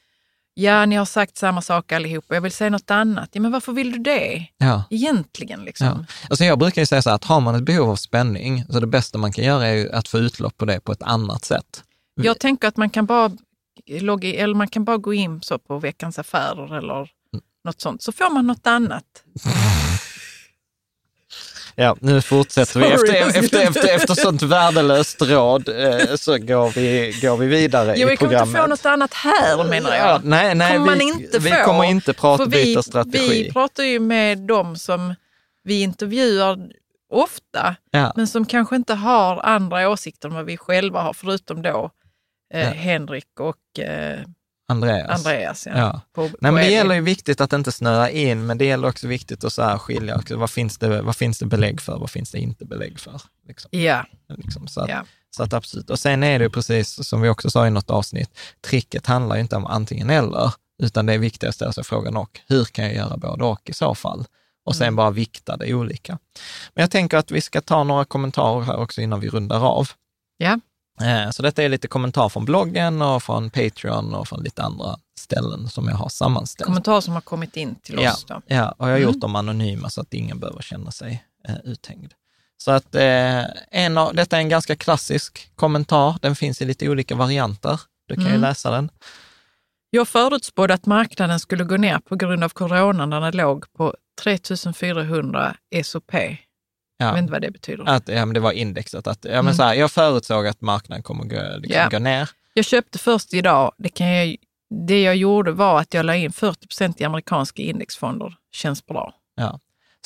Ni har sagt samma sak allihop och jag vill säga något annat. Ja, men varför vill du det? Ja. Egentligen liksom. Ja. Alltså jag brukar ju säga så här, att har man ett behov av spänning, så det bästa man kan göra är att få utlopp på det på ett annat sätt. Jag tänker att man kan bara logga, eller man kan bara gå in så på Veckans Affärer eller Mm. något sånt, så får man något annat. Ja, nu fortsätter vi. Sorry. Efter, efter, efter, efter sånt värdelöst råd eh, så går vi, går vi vidare Jo, i vi kommer programmet. inte få något annat här menar jag. Ja, nej, nej, kommer vi, inte vi få. kommer inte prata För vi. Vi pratar ju med dem som vi intervjuar ofta, ja, men som kanske inte har andra åsikter än vad vi själva har, förutom då eh, Ja. Henrik och eh, Andreas. Andreas. Ja, Ja. På, Nej, på men det Elin. gäller ju viktigt att inte snöa in, men det gäller också viktigt att så här skilja också. Vad finns det, vad finns det belägg för? Vad finns det inte belägg för? Liksom. Ja, Liksom, så, att, ja. så att absolut. Och sen är det ju precis som vi också sa i något avsnitt, tricket handlar ju inte om antingen eller, utan det är viktigt att ställa sig frågan och hur kan jag göra både och i så fall? Och sen bara vikta det olika. Men jag tänker att vi ska ta några kommentarer här också innan vi rundar av. Ja. Eh, Så detta är lite kommentar från bloggen och från Patreon och från lite andra ställen som jag har sammanställt. Kommentarer som har kommit in till Ja, oss. Då. ja, och jag har Mm. gjort dem anonyma så att ingen behöver känna sig eh, uthängd. Så att eh, en av, detta är en ganska klassisk kommentar. Den finns i lite olika varianter. Du kan ju Mm. läsa den. Jag förutspådde att marknaden skulle gå ner på grund av corona när den låg på 3400 SOP. Jag Ja, vet inte vad det betyder. att, ja men det var indexet. Att, ja, men Mm. så här, jag förutsåg att marknaden kommer gå, liksom, Ja. gå ner. Jag köpte först idag. Det, kan jag, det jag gjorde var att jag la in 40 procent i amerikanska indexfonder. Känns bra.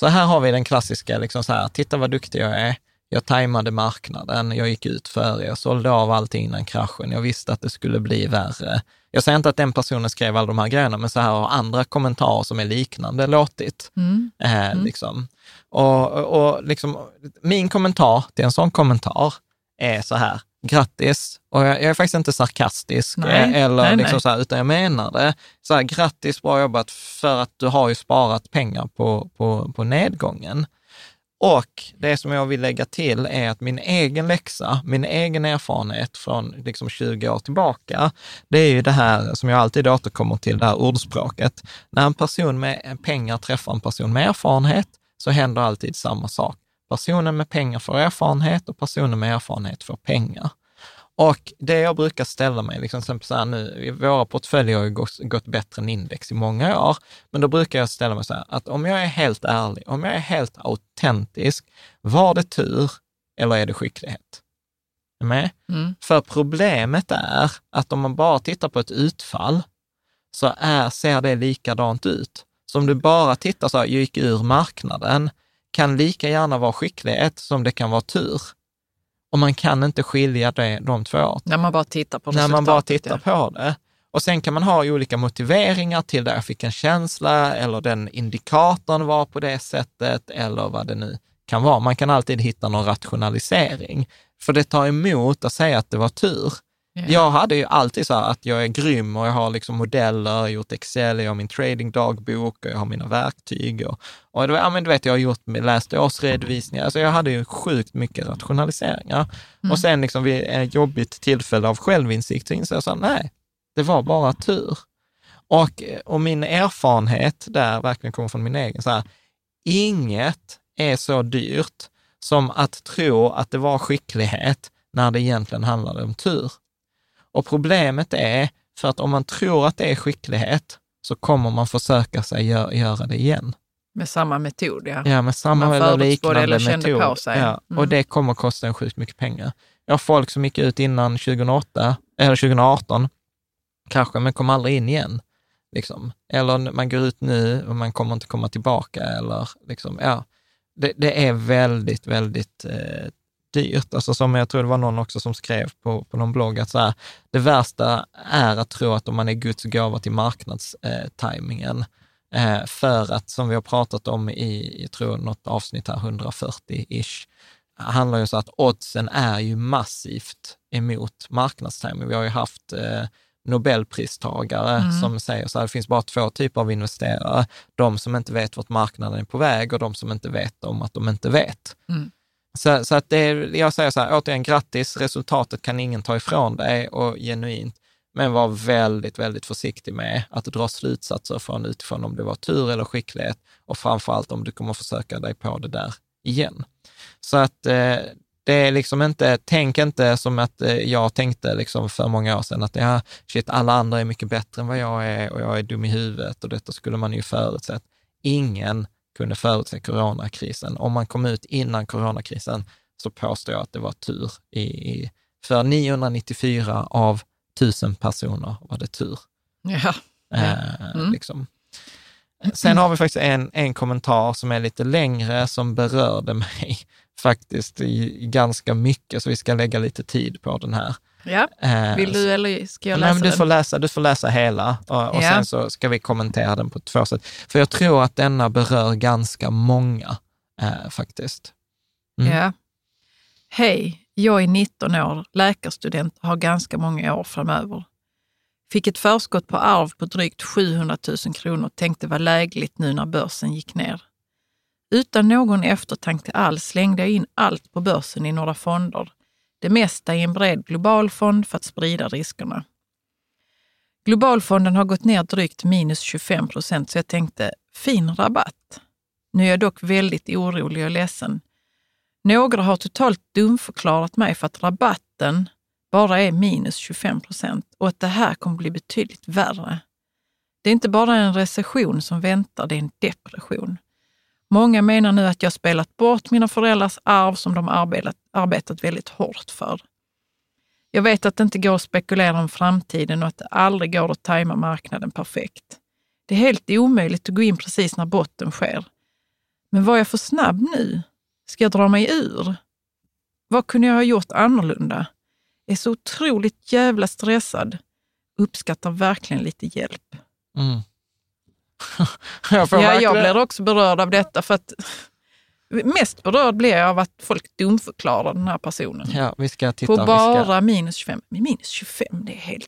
Så här har vi den klassiska, liksom så här, titta vad duktig jag är. Jag tajmade marknaden, jag gick ut före, jag sålde av allting innan kraschen. Jag visste att det skulle bli värre. Jag säger inte att den personen skrev alla de här grejerna, men så här har andra kommentarer som är liknande låtit. Mm. Eh, liksom. Och, och liksom, min kommentar till en sån kommentar är så här, grattis, och jag, jag är faktiskt inte sarkastisk, Nej, eh, eller nej, liksom nej. Så här, utan jag menar det. Så här, grattis, bra jobbat, för att du har ju sparat pengar på, på, på nedgången. Och det som jag vill lägga till är att min egen läxa, min egen erfarenhet från liksom 20 år tillbaka, det är ju det här som jag alltid återkommer till, det här ordspråket. När en person med pengar träffar en person med erfarenhet så händer alltid samma sak. Personen med pengar får erfarenhet och personen med erfarenhet får pengar. Och det jag brukar ställa mig, liksom, så här nu, våra portföljer har ju gått, gått bättre än index i många år, men då brukar jag ställa mig så här, att om jag är helt ärlig, om jag är helt autentisk, var det tur eller är det skicklighet? Med? Mm. För problemet är att om man bara tittar på ett utfall så är, ser det likadant ut. Så om du bara tittar så här, jag gick ur marknaden, kan lika gärna vara skicklighet som det kan vara tur. Och man kan inte skilja det, de två åt När man bara tittar på när man bara resultatet, tittar ja. på det. Och sen kan man ha olika motiveringar till det. Jag fick en känsla eller den indikatorn var på det sättet eller vad det nu kan vara. Man kan alltid hitta någon rationalisering. För det tar emot att säga att det var tur. Ja. Jag hade ju alltid så här att jag är grym och jag har liksom modeller, jag har gjort Excel, jag har min tradingdagbok och jag har mina verktyg. Och, och det var, ja, men du vet, jag har gjort, läst årsredovisningar. Alltså jag hade ju sjukt mycket rationaliseringar. Och sen liksom vid ett jobbigt tillfälle av självinsikt så insåg jag så här, nej, det var bara tur. Och, och min erfarenhet där verkligen kommer från min egen, så här, inget är så dyrt som att tro att det var skicklighet när det egentligen handlade om tur. Och problemet är, för att om man tror att det är skicklighet, så kommer man försöka sig gö- göra det igen. Med samma metod, ja. Ja, med samma Man eller liknande eller kände metod. på sig. Ja, Mm. och det kommer kosta en sjukt mycket pengar. Jag har folk som gick ut innan 2008, eller 2018, kanske, men kom aldrig in igen. Liksom. Eller man går ut nu och man kommer inte komma tillbaka. Eller liksom, ja. det, det är väldigt, väldigt eh, dyrt. Alltså som jag tror det var någon också som skrev på, på någon blogg, att så här, det värsta är att tro att om man är Guds gåva till marknadstajmingen, eh, för att, som vi har pratat om i, jag tror något avsnitt här, 140-ish, handlar ju så att oddsen är ju massivt emot marknadstiming. Vi har ju haft eh, Nobelpristagare Mm. som säger så här, det finns bara två typer av investerare. De som inte vet vart marknaden är på väg och de som inte vet om att de inte vet. Mm. Så, så att det är, jag säger så här, återigen grattis, resultatet kan ingen ta ifrån dig och genuint, men var väldigt, väldigt försiktig med att dra slutsatser från utifrån om det var tur eller skicklighet och framförallt om du kommer försöka dig på det där igen. Så att eh, det är liksom inte, tänk inte som att eh, jag tänkte liksom för många år sedan att ja, shit, alla andra är mycket bättre än vad jag är och jag är dum i huvudet och detta skulle man ju förutsett. Ingen kunde förutse coronakrisen. Om man kom ut innan coronakrisen så påstår jag att det var tur. I, för 994 av 1000 personer var det tur. Ja. Eh, Mm. liksom. Sen har vi faktiskt en, en kommentar som är lite längre, som berörde mig faktiskt i ganska mycket, så vi ska lägga lite tid på den här. Ja. Eh, Vill du eller ska jag Nej, läsa men du, den? får läsa, du får läsa hela och, och Ja. sen så ska vi kommentera den på två sätt. För jag tror att denna berör ganska många eh, faktiskt. Mm. Ja. Hej, jag är 19 år, läkarstudent och har ganska många år framöver. Fick ett förskott på arv på drygt 700 000 kronor och tänkte var lägligt nu när börsen gick ner. Utan någon eftertanke alls slängde jag in allt på börsen i några fonder. Det mesta i en bred globalfond för att sprida riskerna. Globalfonden har gått ner drygt minus 25 procent så jag tänkte, fin rabatt. Nu är jag dock väldigt orolig och ledsen. Några har totalt dumförklarat mig för att rabatten bara är minus 25 procent och att det här kommer bli betydligt värre. Det är inte bara en recession som väntar, det är en depression. Många menar nu att jag spelat bort mina föräldrars arv som de arbetat, arbetat väldigt hårt för. Jag vet att det inte går att spekulera om framtiden och att det aldrig går att tajma marknaden perfekt. Det är helt omöjligt att gå in precis när botten sker. Men var jag för snabb nu? Ska jag dra mig ur? Vad kunde jag ha gjort annorlunda? Är så otroligt jävla stressad. Uppskattar verkligen lite hjälp. Mm. jag Ja, jag blir också berörd av detta för att mest berörd blir jag av att folk dumförklarar den här personen. Ja, vi ska titta. På vi ska, bara minus 25. Men minus 25, det är helt...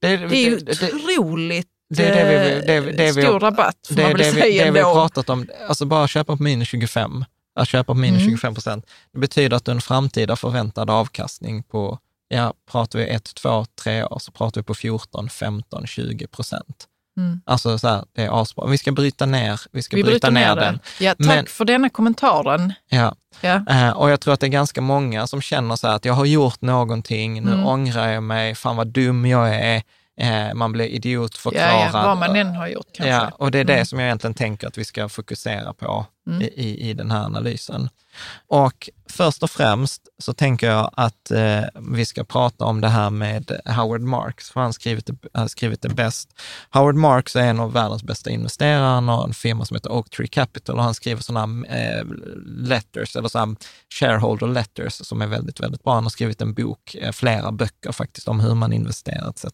det, Det är det- det- otroligt det det vi- det det är vi- stor rabatt, får det, man väl det, säga det vi har pratat om, alltså bara köpa på minus 25, att köpa på minus Mm. 25 procent, det betyder att en framtida förväntad avkastning på, ja, pratar vi ett, två, tre år, så pratar vi på 14, 15, 20 procent. Mm. Alltså så här, det är asbra. Vi ska bryta ner, vi ska Vi bryta, ner den. Ja, tack Men- för denna kommentaren. Ja. Ja. Eh, och jag tror att det är ganska många som känner så här att jag har gjort någonting, nu Mm. ångrar jag mig, fan vad dum jag är, eh, man blir Ja, idiotförklarad. ja, vad man än har gjort kanske. Ja, och det är det Mm. som jag egentligen tänker att vi ska fokusera på Mm. i, i, den här analysen. Och först och främst så tänker jag att eh, vi ska prata om det här med Howard Marks, för han har skrivit det, har skrivit det bäst. Howard Marks är en av världens bästa investerare, han har en firma som heter Oak Tree Capital och han skriver sådana eh, letters, eller sådana shareholder letters som är väldigt, väldigt bra. Han har skrivit en bok, eh, flera böcker faktiskt, om hur man investerar etc.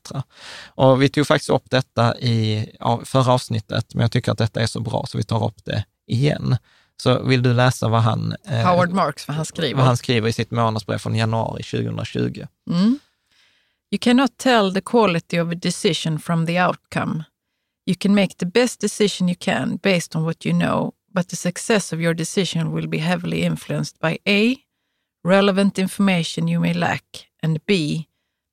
Och vi tog faktiskt upp detta i ja, förra avsnittet, men jag tycker att detta är så bra så vi tar upp det igen. Så vill du läsa vad han, eh, Howard Marks, vad han skriver. vad han skriver i sitt månadsbrev från januari 2020? Mm. You cannot tell the quality of a decision from the outcome. You can make the best decision you can based on what you know, but the success of your decision will be heavily influenced by A. Relevant information you may lack and B.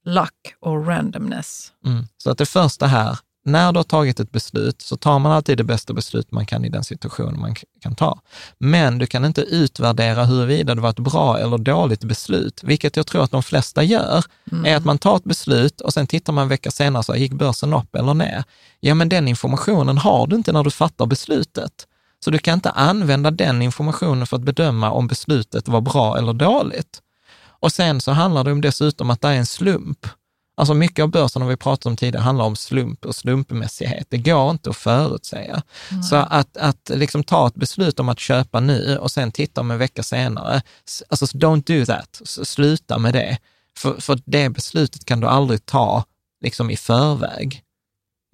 Luck or randomness. Mm. Så att det första här, när du har tagit ett beslut så tar man alltid det bästa beslut man kan i den situationen man kan ta. Men du kan inte utvärdera huruvida det var ett bra eller dåligt beslut, vilket jag tror att de flesta gör, är att man tar ett beslut och sen tittar man en vecka senare, så gick börsen upp eller ner? Ja, men den informationen har du inte när du fattar beslutet. Så du kan inte använda den informationen för att bedöma om beslutet var bra eller dåligt. Och sen så handlar det om dessutom att det är en slump. Alltså mycket av börsen, om vi pratat om tidigare, handlar om slump och slumpmässighet. Det går inte att förutsäga. Så att, att liksom ta ett beslut om att köpa nu och sen titta om en vecka senare, alltså don't do that. Sluta med det. För, för det beslutet kan du aldrig ta liksom i förväg.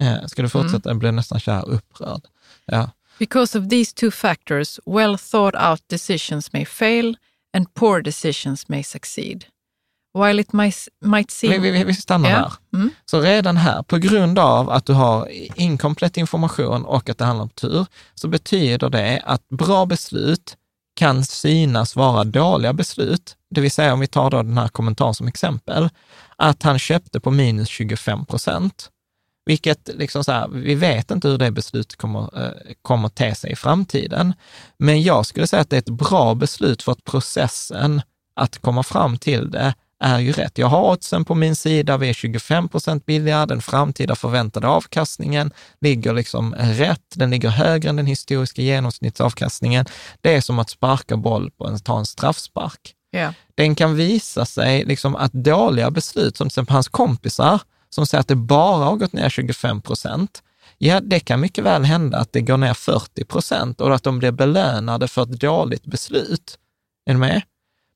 Eh, Ska du fortsätta? Jag blir nästan så här upprörd. Ja. Because of these two factors, well thought out decisions may fail and poor decisions may succeed. While it might, might seem... Vi, vi, vi stannar Ja. här. Mm. Så redan här, på grund av att du har inkomplett information och att det handlar om tur, så betyder det att bra beslut kan synas vara dåliga beslut. Det vill säga, om vi tar då den här kommentaren som exempel, att han köpte på minus 25 procent. Vilket, liksom så här, vi vet inte hur det beslutet kommer, eh, kommer te sig i framtiden. Men jag skulle säga att det är ett bra beslut för att processen att komma fram till det är ju rätt. Jag har oddsen på min sida, vi är 25 procent billigare, den framtida förväntade avkastningen ligger liksom rätt, den ligger högre än den historiska genomsnittsavkastningen. Det är som att sparka boll på en, ta en straffspark. Ja. Den kan visa sig liksom att dåliga beslut, som till exempel hans kompisar, som säger att det bara har gått ner 25 procent, ja, det kan mycket väl hända att det går ner 40 procent och att de blir belönade för ett dåligt beslut. Är du med?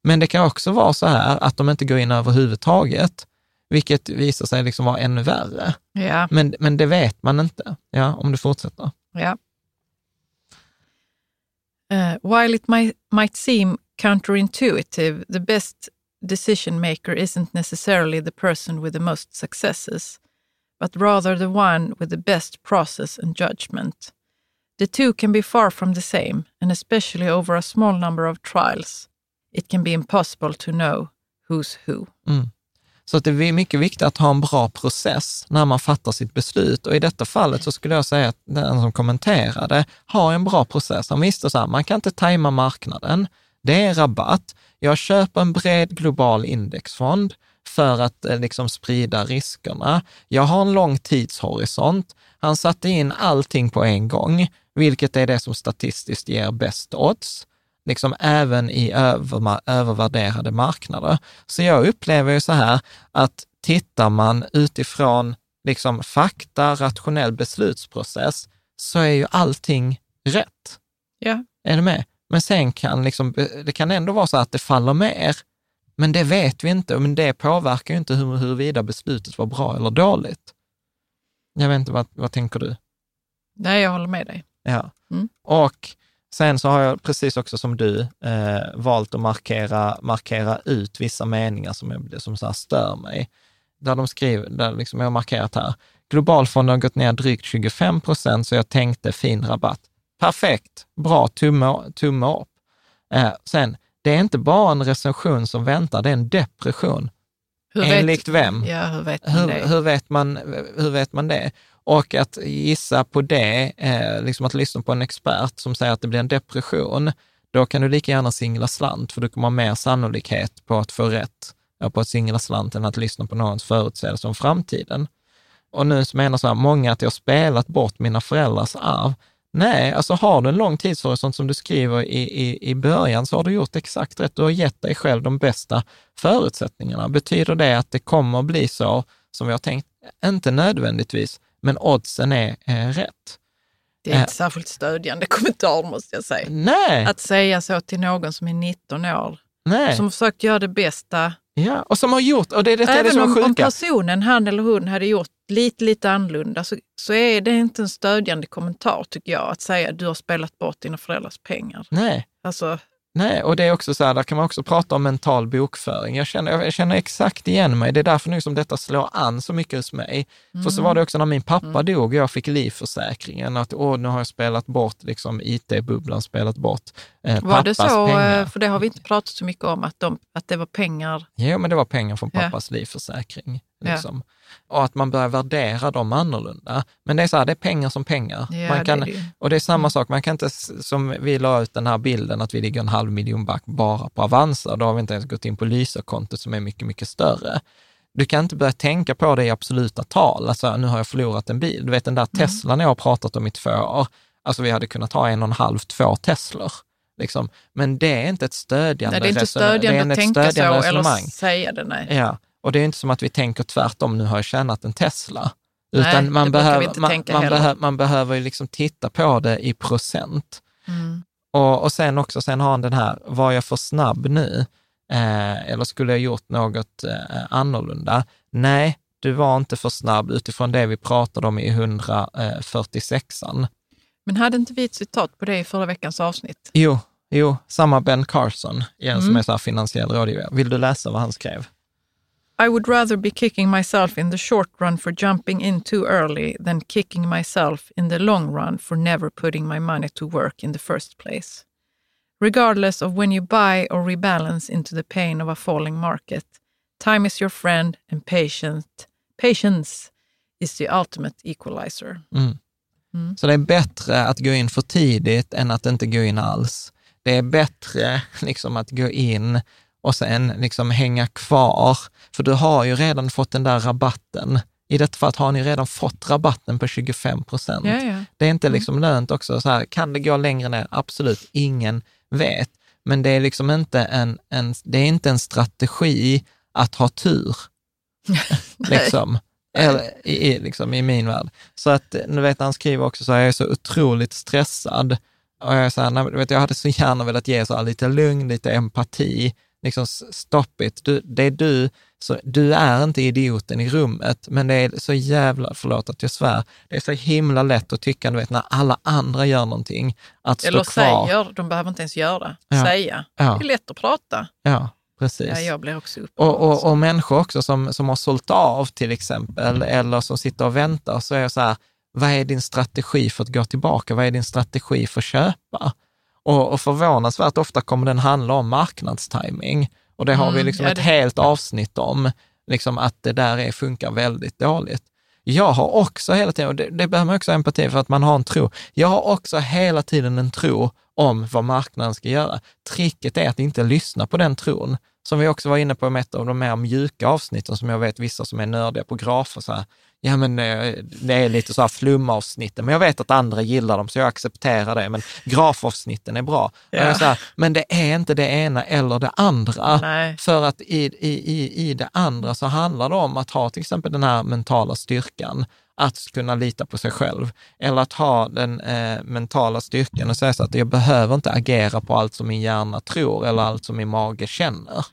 Men det kan också vara så här att de inte går in överhuvudtaget, vilket visar sig liksom vara ännu värre. Ja. Men, men det vet man inte, ja, om du fortsätter. Yeah. Uh, while it might, might seem counterintuitive, the best decision maker isn't necessarily the person with the most successes, but rather the one with the best process and judgment. The two can be far from the same, and especially over a small number of trials, it can be impossible to know who's who. Mm. Så att det är mycket viktigt att ha en bra process när man fattar sitt beslut. Och i detta fallet så skulle jag säga att den som kommenterade har en bra process. Han visste så här, man kan inte tajma marknaden. Det är rabatt. Jag köper en bred global indexfond för att eh, liksom sprida riskerna. Jag har en lång tidshorisont. Han satte in allting på en gång, vilket är det som statistiskt ger bäst odds liksom även i över, övervärderade marknader. Så jag upplever ju så här att tittar man utifrån liksom fakta, rationell beslutsprocess, så är ju allting rätt. Ja. Är du med? Men sen kan liksom, det kan ändå vara så att det faller mer, men det vet vi inte. Men det påverkar ju inte hur, huruvida beslutet var bra eller dåligt. Jag vet inte, vad, vad tänker du? Nej, jag håller med dig. Ja. Mm. Och sen så har jag, precis också som du, eh, valt att markera, markera ut vissa meningar som, jag, som så här stör mig. Där de skriver, där liksom jag har markerat här, globalfonden har gått ner drygt 25 procent, så jag tänkte fin rabatt. Perfekt, bra, tumme, tumme upp. Eh, sen, det är inte bara en recension som väntar, det är en depression. Hur Enligt vem? Ja, hur vet Hur, hur, vet man, hur vet man det? Och att gissa på det, eh, liksom att lyssna på en expert som säger att det blir en depression, då kan du lika gärna singla slant, för du kommer ha mer sannolikhet på att få rätt eh, på att singla slant än att lyssna på någons förutsägelse om framtiden. Och nu så menar så här, många att jag spelat bort mina föräldrars arv. Nej, alltså har du en lång tidshorisont som du skriver i, i, i början så har du gjort exakt rätt. Du har gett dig själv de bästa förutsättningarna. Betyder det att det kommer att bli så som vi har tänkt? Inte nödvändigtvis, men oddsen är eh, rätt. Det är inte särskilt stödjande kommentar måste jag säga. Nej, Att säga så till någon som är 19 år, nej. som försökt göra det bästa. Ja, och som har gjort, och det är detta är det Även som är om, om sjuka. personen, han eller hon, hade gjort lite, lite annorlunda så, så är det inte en stödjande kommentar tycker jag, att säga att du har spelat bort dina föräldrars pengar. Nej, Alltså, Nej, och det är också så här, där kan man också prata om mental bokföring. Jag känner, jag känner exakt igen mig. Det är därför nu som detta slår an så mycket hos mig. För så var det också när min pappa dog och jag fick livförsäkringen, att åh, nu har jag spelat bort liksom IT-bubblan, spelat bort eh, var pappas det så, pengar. eh, för det har vi inte pratat så mycket om, att, de, att det var pengar. Jo, men det var pengar från Ja. pappas livförsäkring. Ja. Liksom. Och att man börjar värdera dem annorlunda. Men det är så här, det är pengar som pengar. Ja, man det kan, det ju. och det är samma sak, man kan inte, som vi la ut den här bilden, att vi ligger en halv miljon back bara på Avanza. Då har vi inte ens gått in på Lysa-kontot som är mycket, mycket större. Du kan inte börja tänka på det i absoluta tal. Alltså, nu har jag förlorat en bil. Du vet den där Mm. Teslan jag har pratat om i två år. Alltså vi hade kunnat ha en och en halv, två Teslor. Liksom. Men det är inte ett stödjande Nej, det är inte resonemang. stödjande det att tänka så eller resonemang. säga det. Nej. Ja, och det är inte som att vi tänker tvärtom, nu har jag tjänat en Tesla. Nej, Utan det man, behöver, man, man, heller. behö, man behöver ju liksom titta på det i procent. Mm. Och, och sen också, sen har han den här, var jag för snabb nu? Eh, eller skulle jag gjort något eh, annorlunda? Nej, du var inte för snabb utifrån det vi pratade om i 146an. Men hade inte vi ett citat på det i förra veckans avsnitt? Jo, jo, samma Ben Carson, igen, som Mm. är så finansiell rådgivare. Vill du läsa vad han skrev? I would rather be kicking myself in the short run for jumping in too early than kicking myself in the long run for never putting my money to work in the first place. Regardless of when you buy or rebalance into the pain of a falling market, time is your friend and patient, patience is the ultimate equalizer. Mm. Mm. Så det är bättre att gå in för tidigt än att inte gå in alls. Det är bättre liksom att gå in och sen liksom hänga kvar. För du har ju redan fått den där rabatten. I detta fallet har ni redan fått rabatten på 25 procent. Ja, ja. Det är inte liksom lönt också. Så här, kan det gå längre ner? Absolut, ingen vet. Men det är liksom inte en, en, det är inte en strategi att ha tur. liksom. Eller, i, liksom, I min värld. Så att, nu vet han skriver också så här, jag är så otroligt stressad. Och jag, är så här, nej, vet, jag hade så gärna velat ge så här, lite lugn, lite empati. Liksom, stop it. Du, det är du, så, du är inte idioten i rummet, men det är så jävla, förlåt att jag svär, det är så himla lätt att tycka, du vet, när alla andra gör någonting, att stå Eller kvar. säger, de behöver inte ens göra. Ja. Säga. Ja. Det är lätt att prata. Ja, precis. Ja, jag blir också. Och, och, och människor också som, som har sålt av till exempel, eller som sitter och väntar, så är jag så här, vad är din strategi för att gå tillbaka? Vad är din strategi för att köpa? Och, och förvånansvärt ofta kommer den handla om marknadstiming. Och det har vi Mm, liksom ja, ett det- helt avsnitt om, liksom att det där är, funkar väldigt dåligt. Jag har också hela tiden, och det, det behöver man också ha empati för att man har en tro. Jag har också hela tiden en tro om vad marknaden ska göra. Tricket är att inte lyssna på den tron. Som vi också var inne på med ett av de mer mjuka avsnitten, som jag vet vissa som är nördiga på grafer, så här, ja men eh, det är lite så här flumavsnitten, men jag vet att andra gillar dem, så jag accepterar det, men grafavsnitten är bra. Så här, men det är inte det ena eller det andra. Nej. För att i, i, i, i det andra så handlar det om att ha till exempel den här mentala styrkan, att kunna lita på sig själv. Eller att ha den eh, mentala styrkan och säga så att jag behöver inte agera på allt som min hjärna tror eller allt som min mage känner.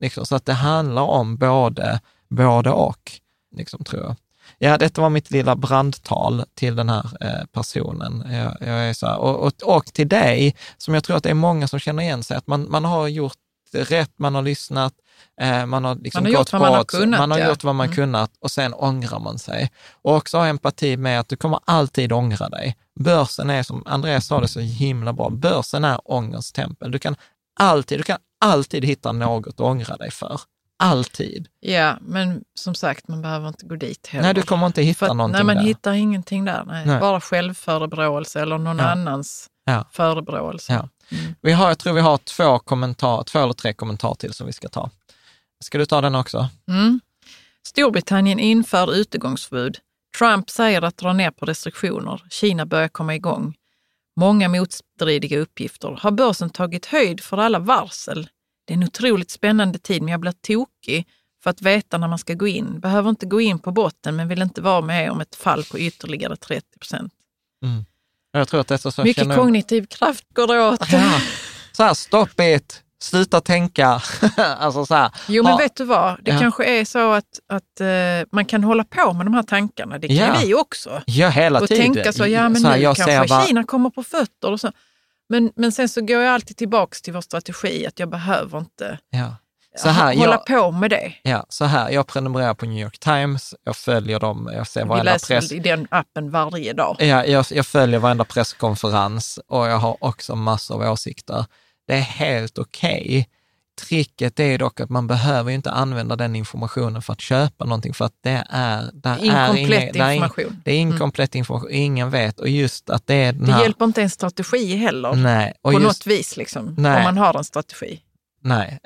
Liksom, så att det handlar om både, både och, liksom, tror jag. Ja, detta var mitt lilla brandtal till den här eh, personen. Jag, jag är så här, och, och, och till dig, som jag tror att det är många som känner igen sig, att man, man har gjort rätt, man har lyssnat, eh, man har, liksom Man har gått gjort vad man har kunnat, Man har ja. gjort vad man Mm. kunnat och sen ångrar man sig. Och också ha empati med att du kommer alltid ångra dig. Börsen är, som Andreas sa det så himla bra, börsen är ångerns tempel. Du kan alltid, du kan alltid hitta något att ångra dig för. Alltid. Ja, men som sagt, man behöver inte gå dit heller. Nej, du kommer inte hitta För någonting Nej, man där. hittar ingenting där. Nej. Nej. Bara självförebråelse eller någon Ja. annans Ja. förebråelse. Ja. Vi har, jag tror vi har två, kommentar, två eller tre kommentarer till som vi ska ta. Ska du ta den också? Mm. Storbritannien inför utegångsförbud. Trump säger att dra ner på restriktioner. Kina börjar komma igång. Många motstridiga uppgifter. Har börsen tagit höjd för alla varsel? Det är en otroligt spännande tid, men jag blir tokig för att veta när man ska gå in. Behöver inte gå in på botten, men vill inte vara med om ett fall på ytterligare 30 procent. Jag tror att detta så Mycket känner- kognitiv kraft går det åt. Ja. Så här, stop it, sluta tänka. alltså så här. Jo, men ha- vet du vad? Det Ja. kanske är så att, att eh, man kan hålla på med de här tankarna. Det kan Ja. vi också. Ja, hela och tiden. tänka så, ja men Så här, nu kanske vad- Kina kommer på fötter och så. Men, men sen så går jag alltid tillbaks till vår strategi att jag behöver inte Ja. Så här, hålla jag, på med det. ja, så här, jag prenumererar på New York Times, jag följer dem, jag ser Vi varenda läser press. i den appen varje dag. Ja, jag, jag följer varenda presskonferens och jag har också massor av åsikter. Det är helt okej. Tricket är dock att man behöver inte använda den informationen för att köpa någonting, för att det är... Där är Inkomplett inga- är ing- information. Det är inkomplett information, ingen vet. Och just att det är Det här... hjälper inte en strategi heller. Nej, och på just, något vis, liksom, Nej. om man har en strategi. Nej,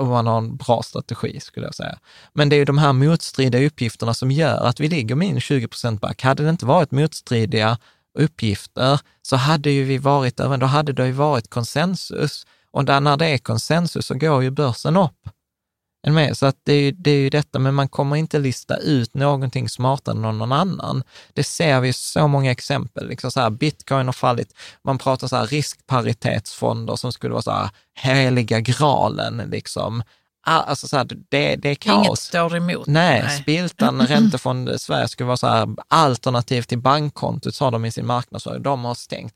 om man har en bra strategi skulle jag säga. Men det är ju de här motstridiga uppgifterna som gör att vi ligger minus 20 procent back. Hade det inte varit motstridiga uppgifter så hade ju vi varit över, då hade det ju varit konsensus. Och där, när det är konsensus så går ju börsen upp. Med? Så att det, är ju, det är ju detta, men man kommer inte lista ut någonting smartare än någon annan. Det ser vi i så många exempel. Liksom så här, Bitcoin har fallit. Man pratar så här riskparitetsfonder som skulle vara så här heliga graalen. Liksom. Alltså så här, det, det är kaos. Inget står emot. Nej, Spiltan Räntefond Sverige skulle vara så här alternativ till bankkontot, sa de i sin marknadsföring. De har stängt.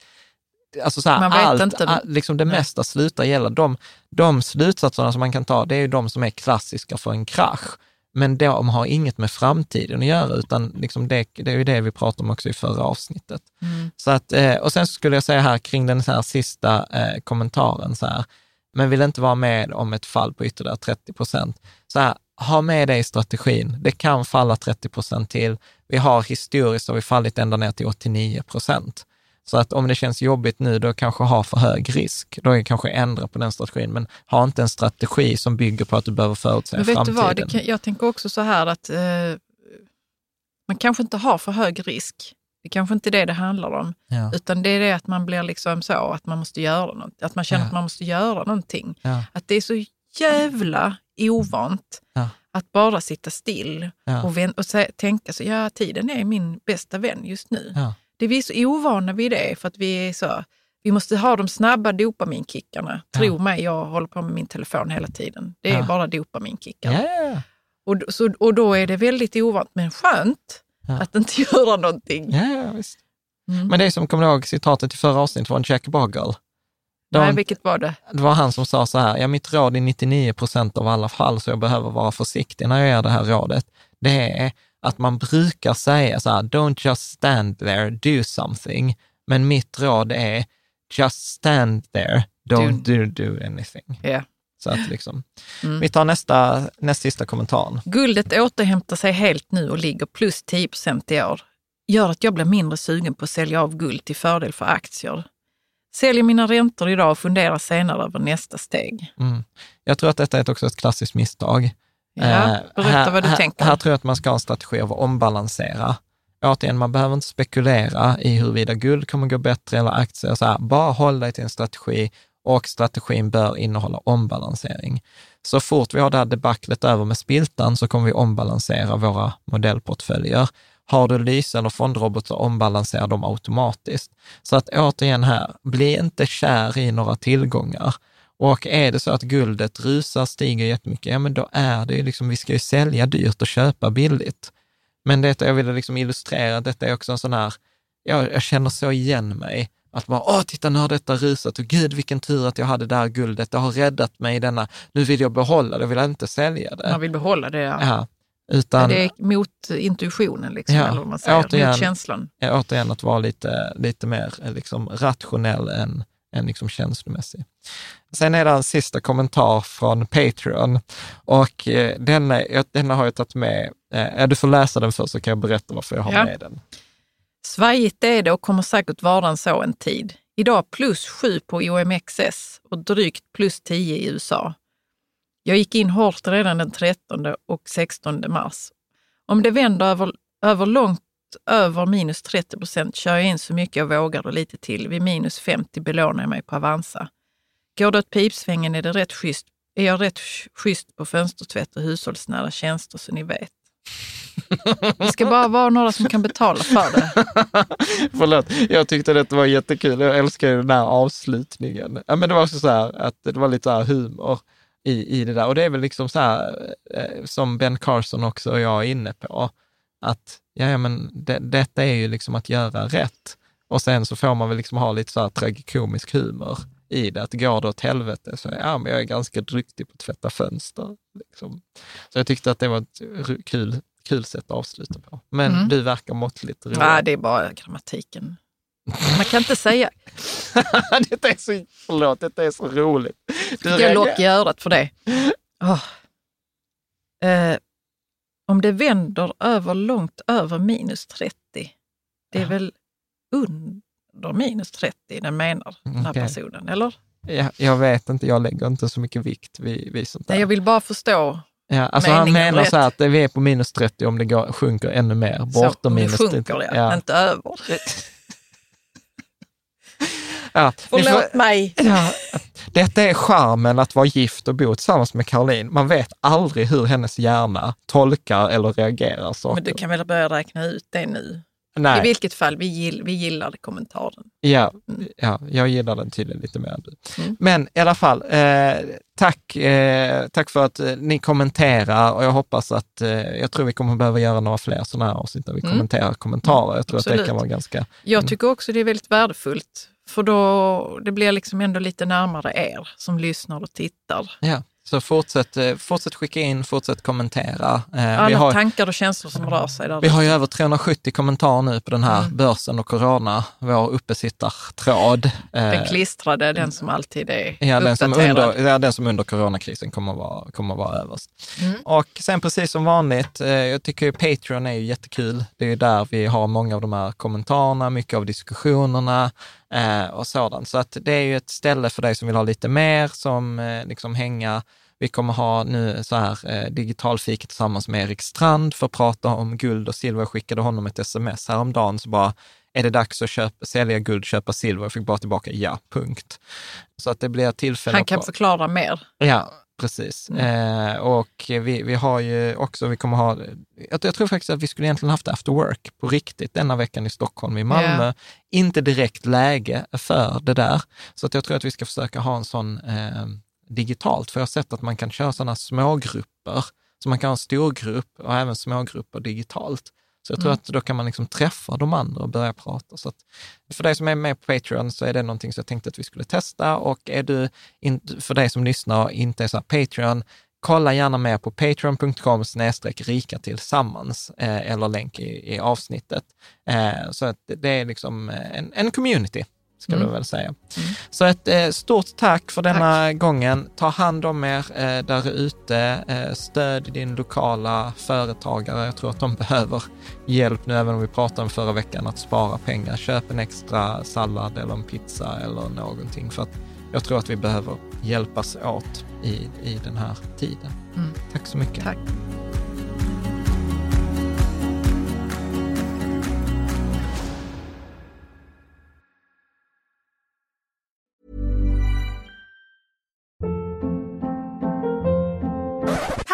Alltså så här, allt, inte. all, liksom det Nej. mesta slutar gälla. De, de slutsatserna som man kan ta, det är ju de som är klassiska för en krasch. Men de har inget med framtiden att göra, utan liksom det, det är ju det vi pratade om också i förra avsnittet. Mm. Så att, eh, och sen skulle jag säga här kring den här sista eh, kommentaren, så här, men vill inte vara med om ett fall på ytterligare 30 procent. Så här, ha med det i strategin. Det kan falla 30 procent till. Vi har historiskt har vi fallit ända ner till 89 procent. Så att om det känns jobbigt nu, då kanske ha för hög risk. Då är det kanske ändra på den strategin, men ha inte en strategi som bygger på att du behöver förutse Men vet framtiden. du vad, det kan, jag tänker också så här att eh, man kanske inte har för hög risk. Det kanske inte är det det handlar om, Ja. utan det är det att man blir liksom så, att man måste göra något, att man känner Ja. att man måste göra någonting. Ja. Att det är så jävla ovant att bara sitta still och, vän- och tänka så, ja tiden är min bästa vän just nu. Det är vi är så ovana vid det för att vi är så, vi måste ha de snabba dopaminkickarna. Tro mig, jag håller på med min telefon hela tiden. Det är bara dopaminkickar. Ja, Och, så, och då är det väldigt ovant, men skönt. Att inte göra någonting. ja, ja, visst. Mm. Men det är som, kommer du ihåg citatet i förra avsnittet från Jack Bogle? De, Nej, vilket var det? Det var han som sa så här, ja mitt råd i 99 procent av alla fall, så jag behöver vara försiktig när jag ger det här rådet, det är att man brukar säga så här, don't just stand there, do something. Men mitt råd är, just stand there, don't do, do anything. Ja. Så att liksom, Mm. vi tar nästa, näst sista kommentaren. Guldet återhämtar sig helt nu och ligger plus 10 procent i år. Gör att jag blir mindre sugen på att sälja av guld till fördel för aktier. Säljer mina räntor idag och funderar senare över nästa steg. Mm. Jag tror att detta är också ett klassiskt misstag. Ja, Eh, berätta här, vad du här, tänker. Här tror jag att man ska ha en strategi av att ombalansera. Återigen, man behöver inte spekulera i huruvida guld kommer gå bättre eller aktier. Så här, bara håll dig till en strategi och strategin bör innehålla ombalansering. Så fort vi har det här debaclet över med spiltan så kommer vi ombalansera våra modellportföljer. Har du lyse eller fondrobot så ombalanserar de automatiskt. Så att återigen här, bli inte kär i några tillgångar. Och är det så att guldet rusar, stiger jättemycket, ja men då är det ju liksom, vi ska ju sälja dyrt och köpa billigt. Men detta, jag ville liksom illustrera, detta är också en sån här, jag, jag känner så igen mig. Att bara, åh, titta nu har detta rusat och gud vilken tur att jag hade det här guldet, det har räddat mig i denna, nu vill jag behålla det, jag vill inte sälja det. Man vill behålla det. Ja. Ja, utan, Det är mot intuitionen, liksom, Ja, eller vad man säger. återigen. Mot känslan. återigen att vara lite, lite mer liksom, rationell än, än liksom känslomässig. Sen är det en sista kommentar från Patreon och eh, denna, jag- denna har jag tagit med. Eh, du får läsa den först så kan jag berätta varför jag har Ja. med den. Svajigt är det och kommer säkert vara en så en tid. Idag plus 7 på OMXS och drygt plus 10 i USA. Jag gick in hårt redan den 13 och 16 mars. Om det vänder över, över långt över minus 30 procent kör jag in så mycket jag vågar och lite till. Vid minus 50 belånar jag mig på Avanza. Går det åt pipsvängen är, det rätt schysst, är jag rätt schysst på fönstertvätt och hushållsnära tjänster så ni vet. Det ska bara vara några som kan betala för det. Förlåt, jag tyckte det var jättekul. Jag älskar ju den här avslutningen. Ja, men det var också så här att det var lite så här humor i, i det där. Och det är väl liksom så här eh, som Ben Carson också och jag är inne på, att ja, ja, men det, detta är ju liksom att göra rätt. Och sen så får man väl liksom ha lite så här tragikomisk humor i det. Att går det åt helvete så ja, men jag är ganska duktig på att tvätta fönster. Liksom. Så jag tyckte att det var ett kul, kul sätt att avsluta på. Men Mm. du verkar måttligt rolig. Nej, det är bara grammatiken. Man kan inte säga, detta är så, förlåt, detta är så roligt. Du jag reagerar- lock i örat för det. Åh. Eh, om det vänder över långt över minus 30, det är Ja. väl under minus 30 den menar, den här Okej. personen, eller? Ja, jag vet inte, jag lägger inte så mycket vikt vid, vid sånt där. Nej, jag vill bara förstå. Ja, alltså han menar så här att det- vi är på minus 30 om det går, sjunker ännu mer, bortom minus sjunker 30. det, Ja. inte över. Ja, ni får- Förlåt mig. Ja, detta är charmen att vara gift och bo tillsammans med Caroline. Man vet aldrig hur hennes hjärna tolkar eller reagerar saker. Men du kan väl börja räkna ut det nu? I Nej, vilket fall, vi, gill, vi gillade kommentaren. ja, ja, jag gillar den tydligen lite mer än du. Mm. Men i alla fall, eh, tack, eh, tack för att eh, ni kommenterar och jag hoppas att, eh, jag tror vi kommer behöva göra några fler sådana här avsnitt där vi Mm. kommenterar kommentarer. Jag tror att det Absolut. kan vara ganska, Jag tycker också det är väldigt värdefullt, för då det blir liksom ändå lite närmare er som lyssnar och tittar. ja. Så fortsätt, eh, fortsätt skicka in, fortsätt kommentera. Eh, Alla vi har, tankar och känslor som rör sig där. vi har ju över 370 kommentarer nu på den här börsen och corona, vår uppesittartråd. Eh, Den klistrade, den som alltid är Ja, den som, uppdaterad. under, ja, den som under coronakrisen kommer att vara, kommer att vara överst. Mm. Och sen precis som vanligt, eh, jag tycker ju Patreon är ju jättekul. Det är ju där vi har många av de här kommentarerna, mycket av diskussionerna eh, och sådant. Så att det är ju ett ställe för dig som vill ha lite mer, som eh, liksom hänga vi kommer ha nu så här eh, digitalfika tillsammans med Erik Strand för att prata om guld och silver. Jag skickade honom ett sms häromdagen, så bara, är det dags att köpa, sälja guld, köpa silver? Jag fick bara tillbaka ja, punkt. Så att det blir tillfälle Han kan pra- förklara mer. Ja, precis. Eh, och vi, vi har ju också, vi kommer ha, jag, jag tror faktiskt att vi skulle egentligen haft after work på riktigt denna veckan i Stockholm, i Malmö. Ja. Inte direkt läge för det där. Så att jag tror att vi ska försöka ha en sån eh, digitalt, för jag har sett att man kan köra sådana smågrupper. Så man kan ha en stor grupp och även smågrupper digitalt. Så jag tror att då kan man liksom träffa de andra och börja prata. Så att för dig som är med på Patreon så är det någonting som jag tänkte att vi skulle testa. Och är du, in, för dig som lyssnar och inte är så här Patreon, kolla gärna mer på patreon.com rika tillsammans eh, eller länk i, i avsnittet. Eh, så att det är liksom en, en community, ska Mm. du väl säga. Så ett eh, stort tack för denna gången. Ta hand om er eh, där ute. Eh, stöd din lokala företagare. Jag tror att de behöver hjälp nu, även om vi pratade om förra veckan, att spara pengar. Köp en extra sallad eller en pizza eller någonting. För att jag tror att vi behöver hjälpas åt i, i den här tiden. Mm. Tack så mycket. Tack.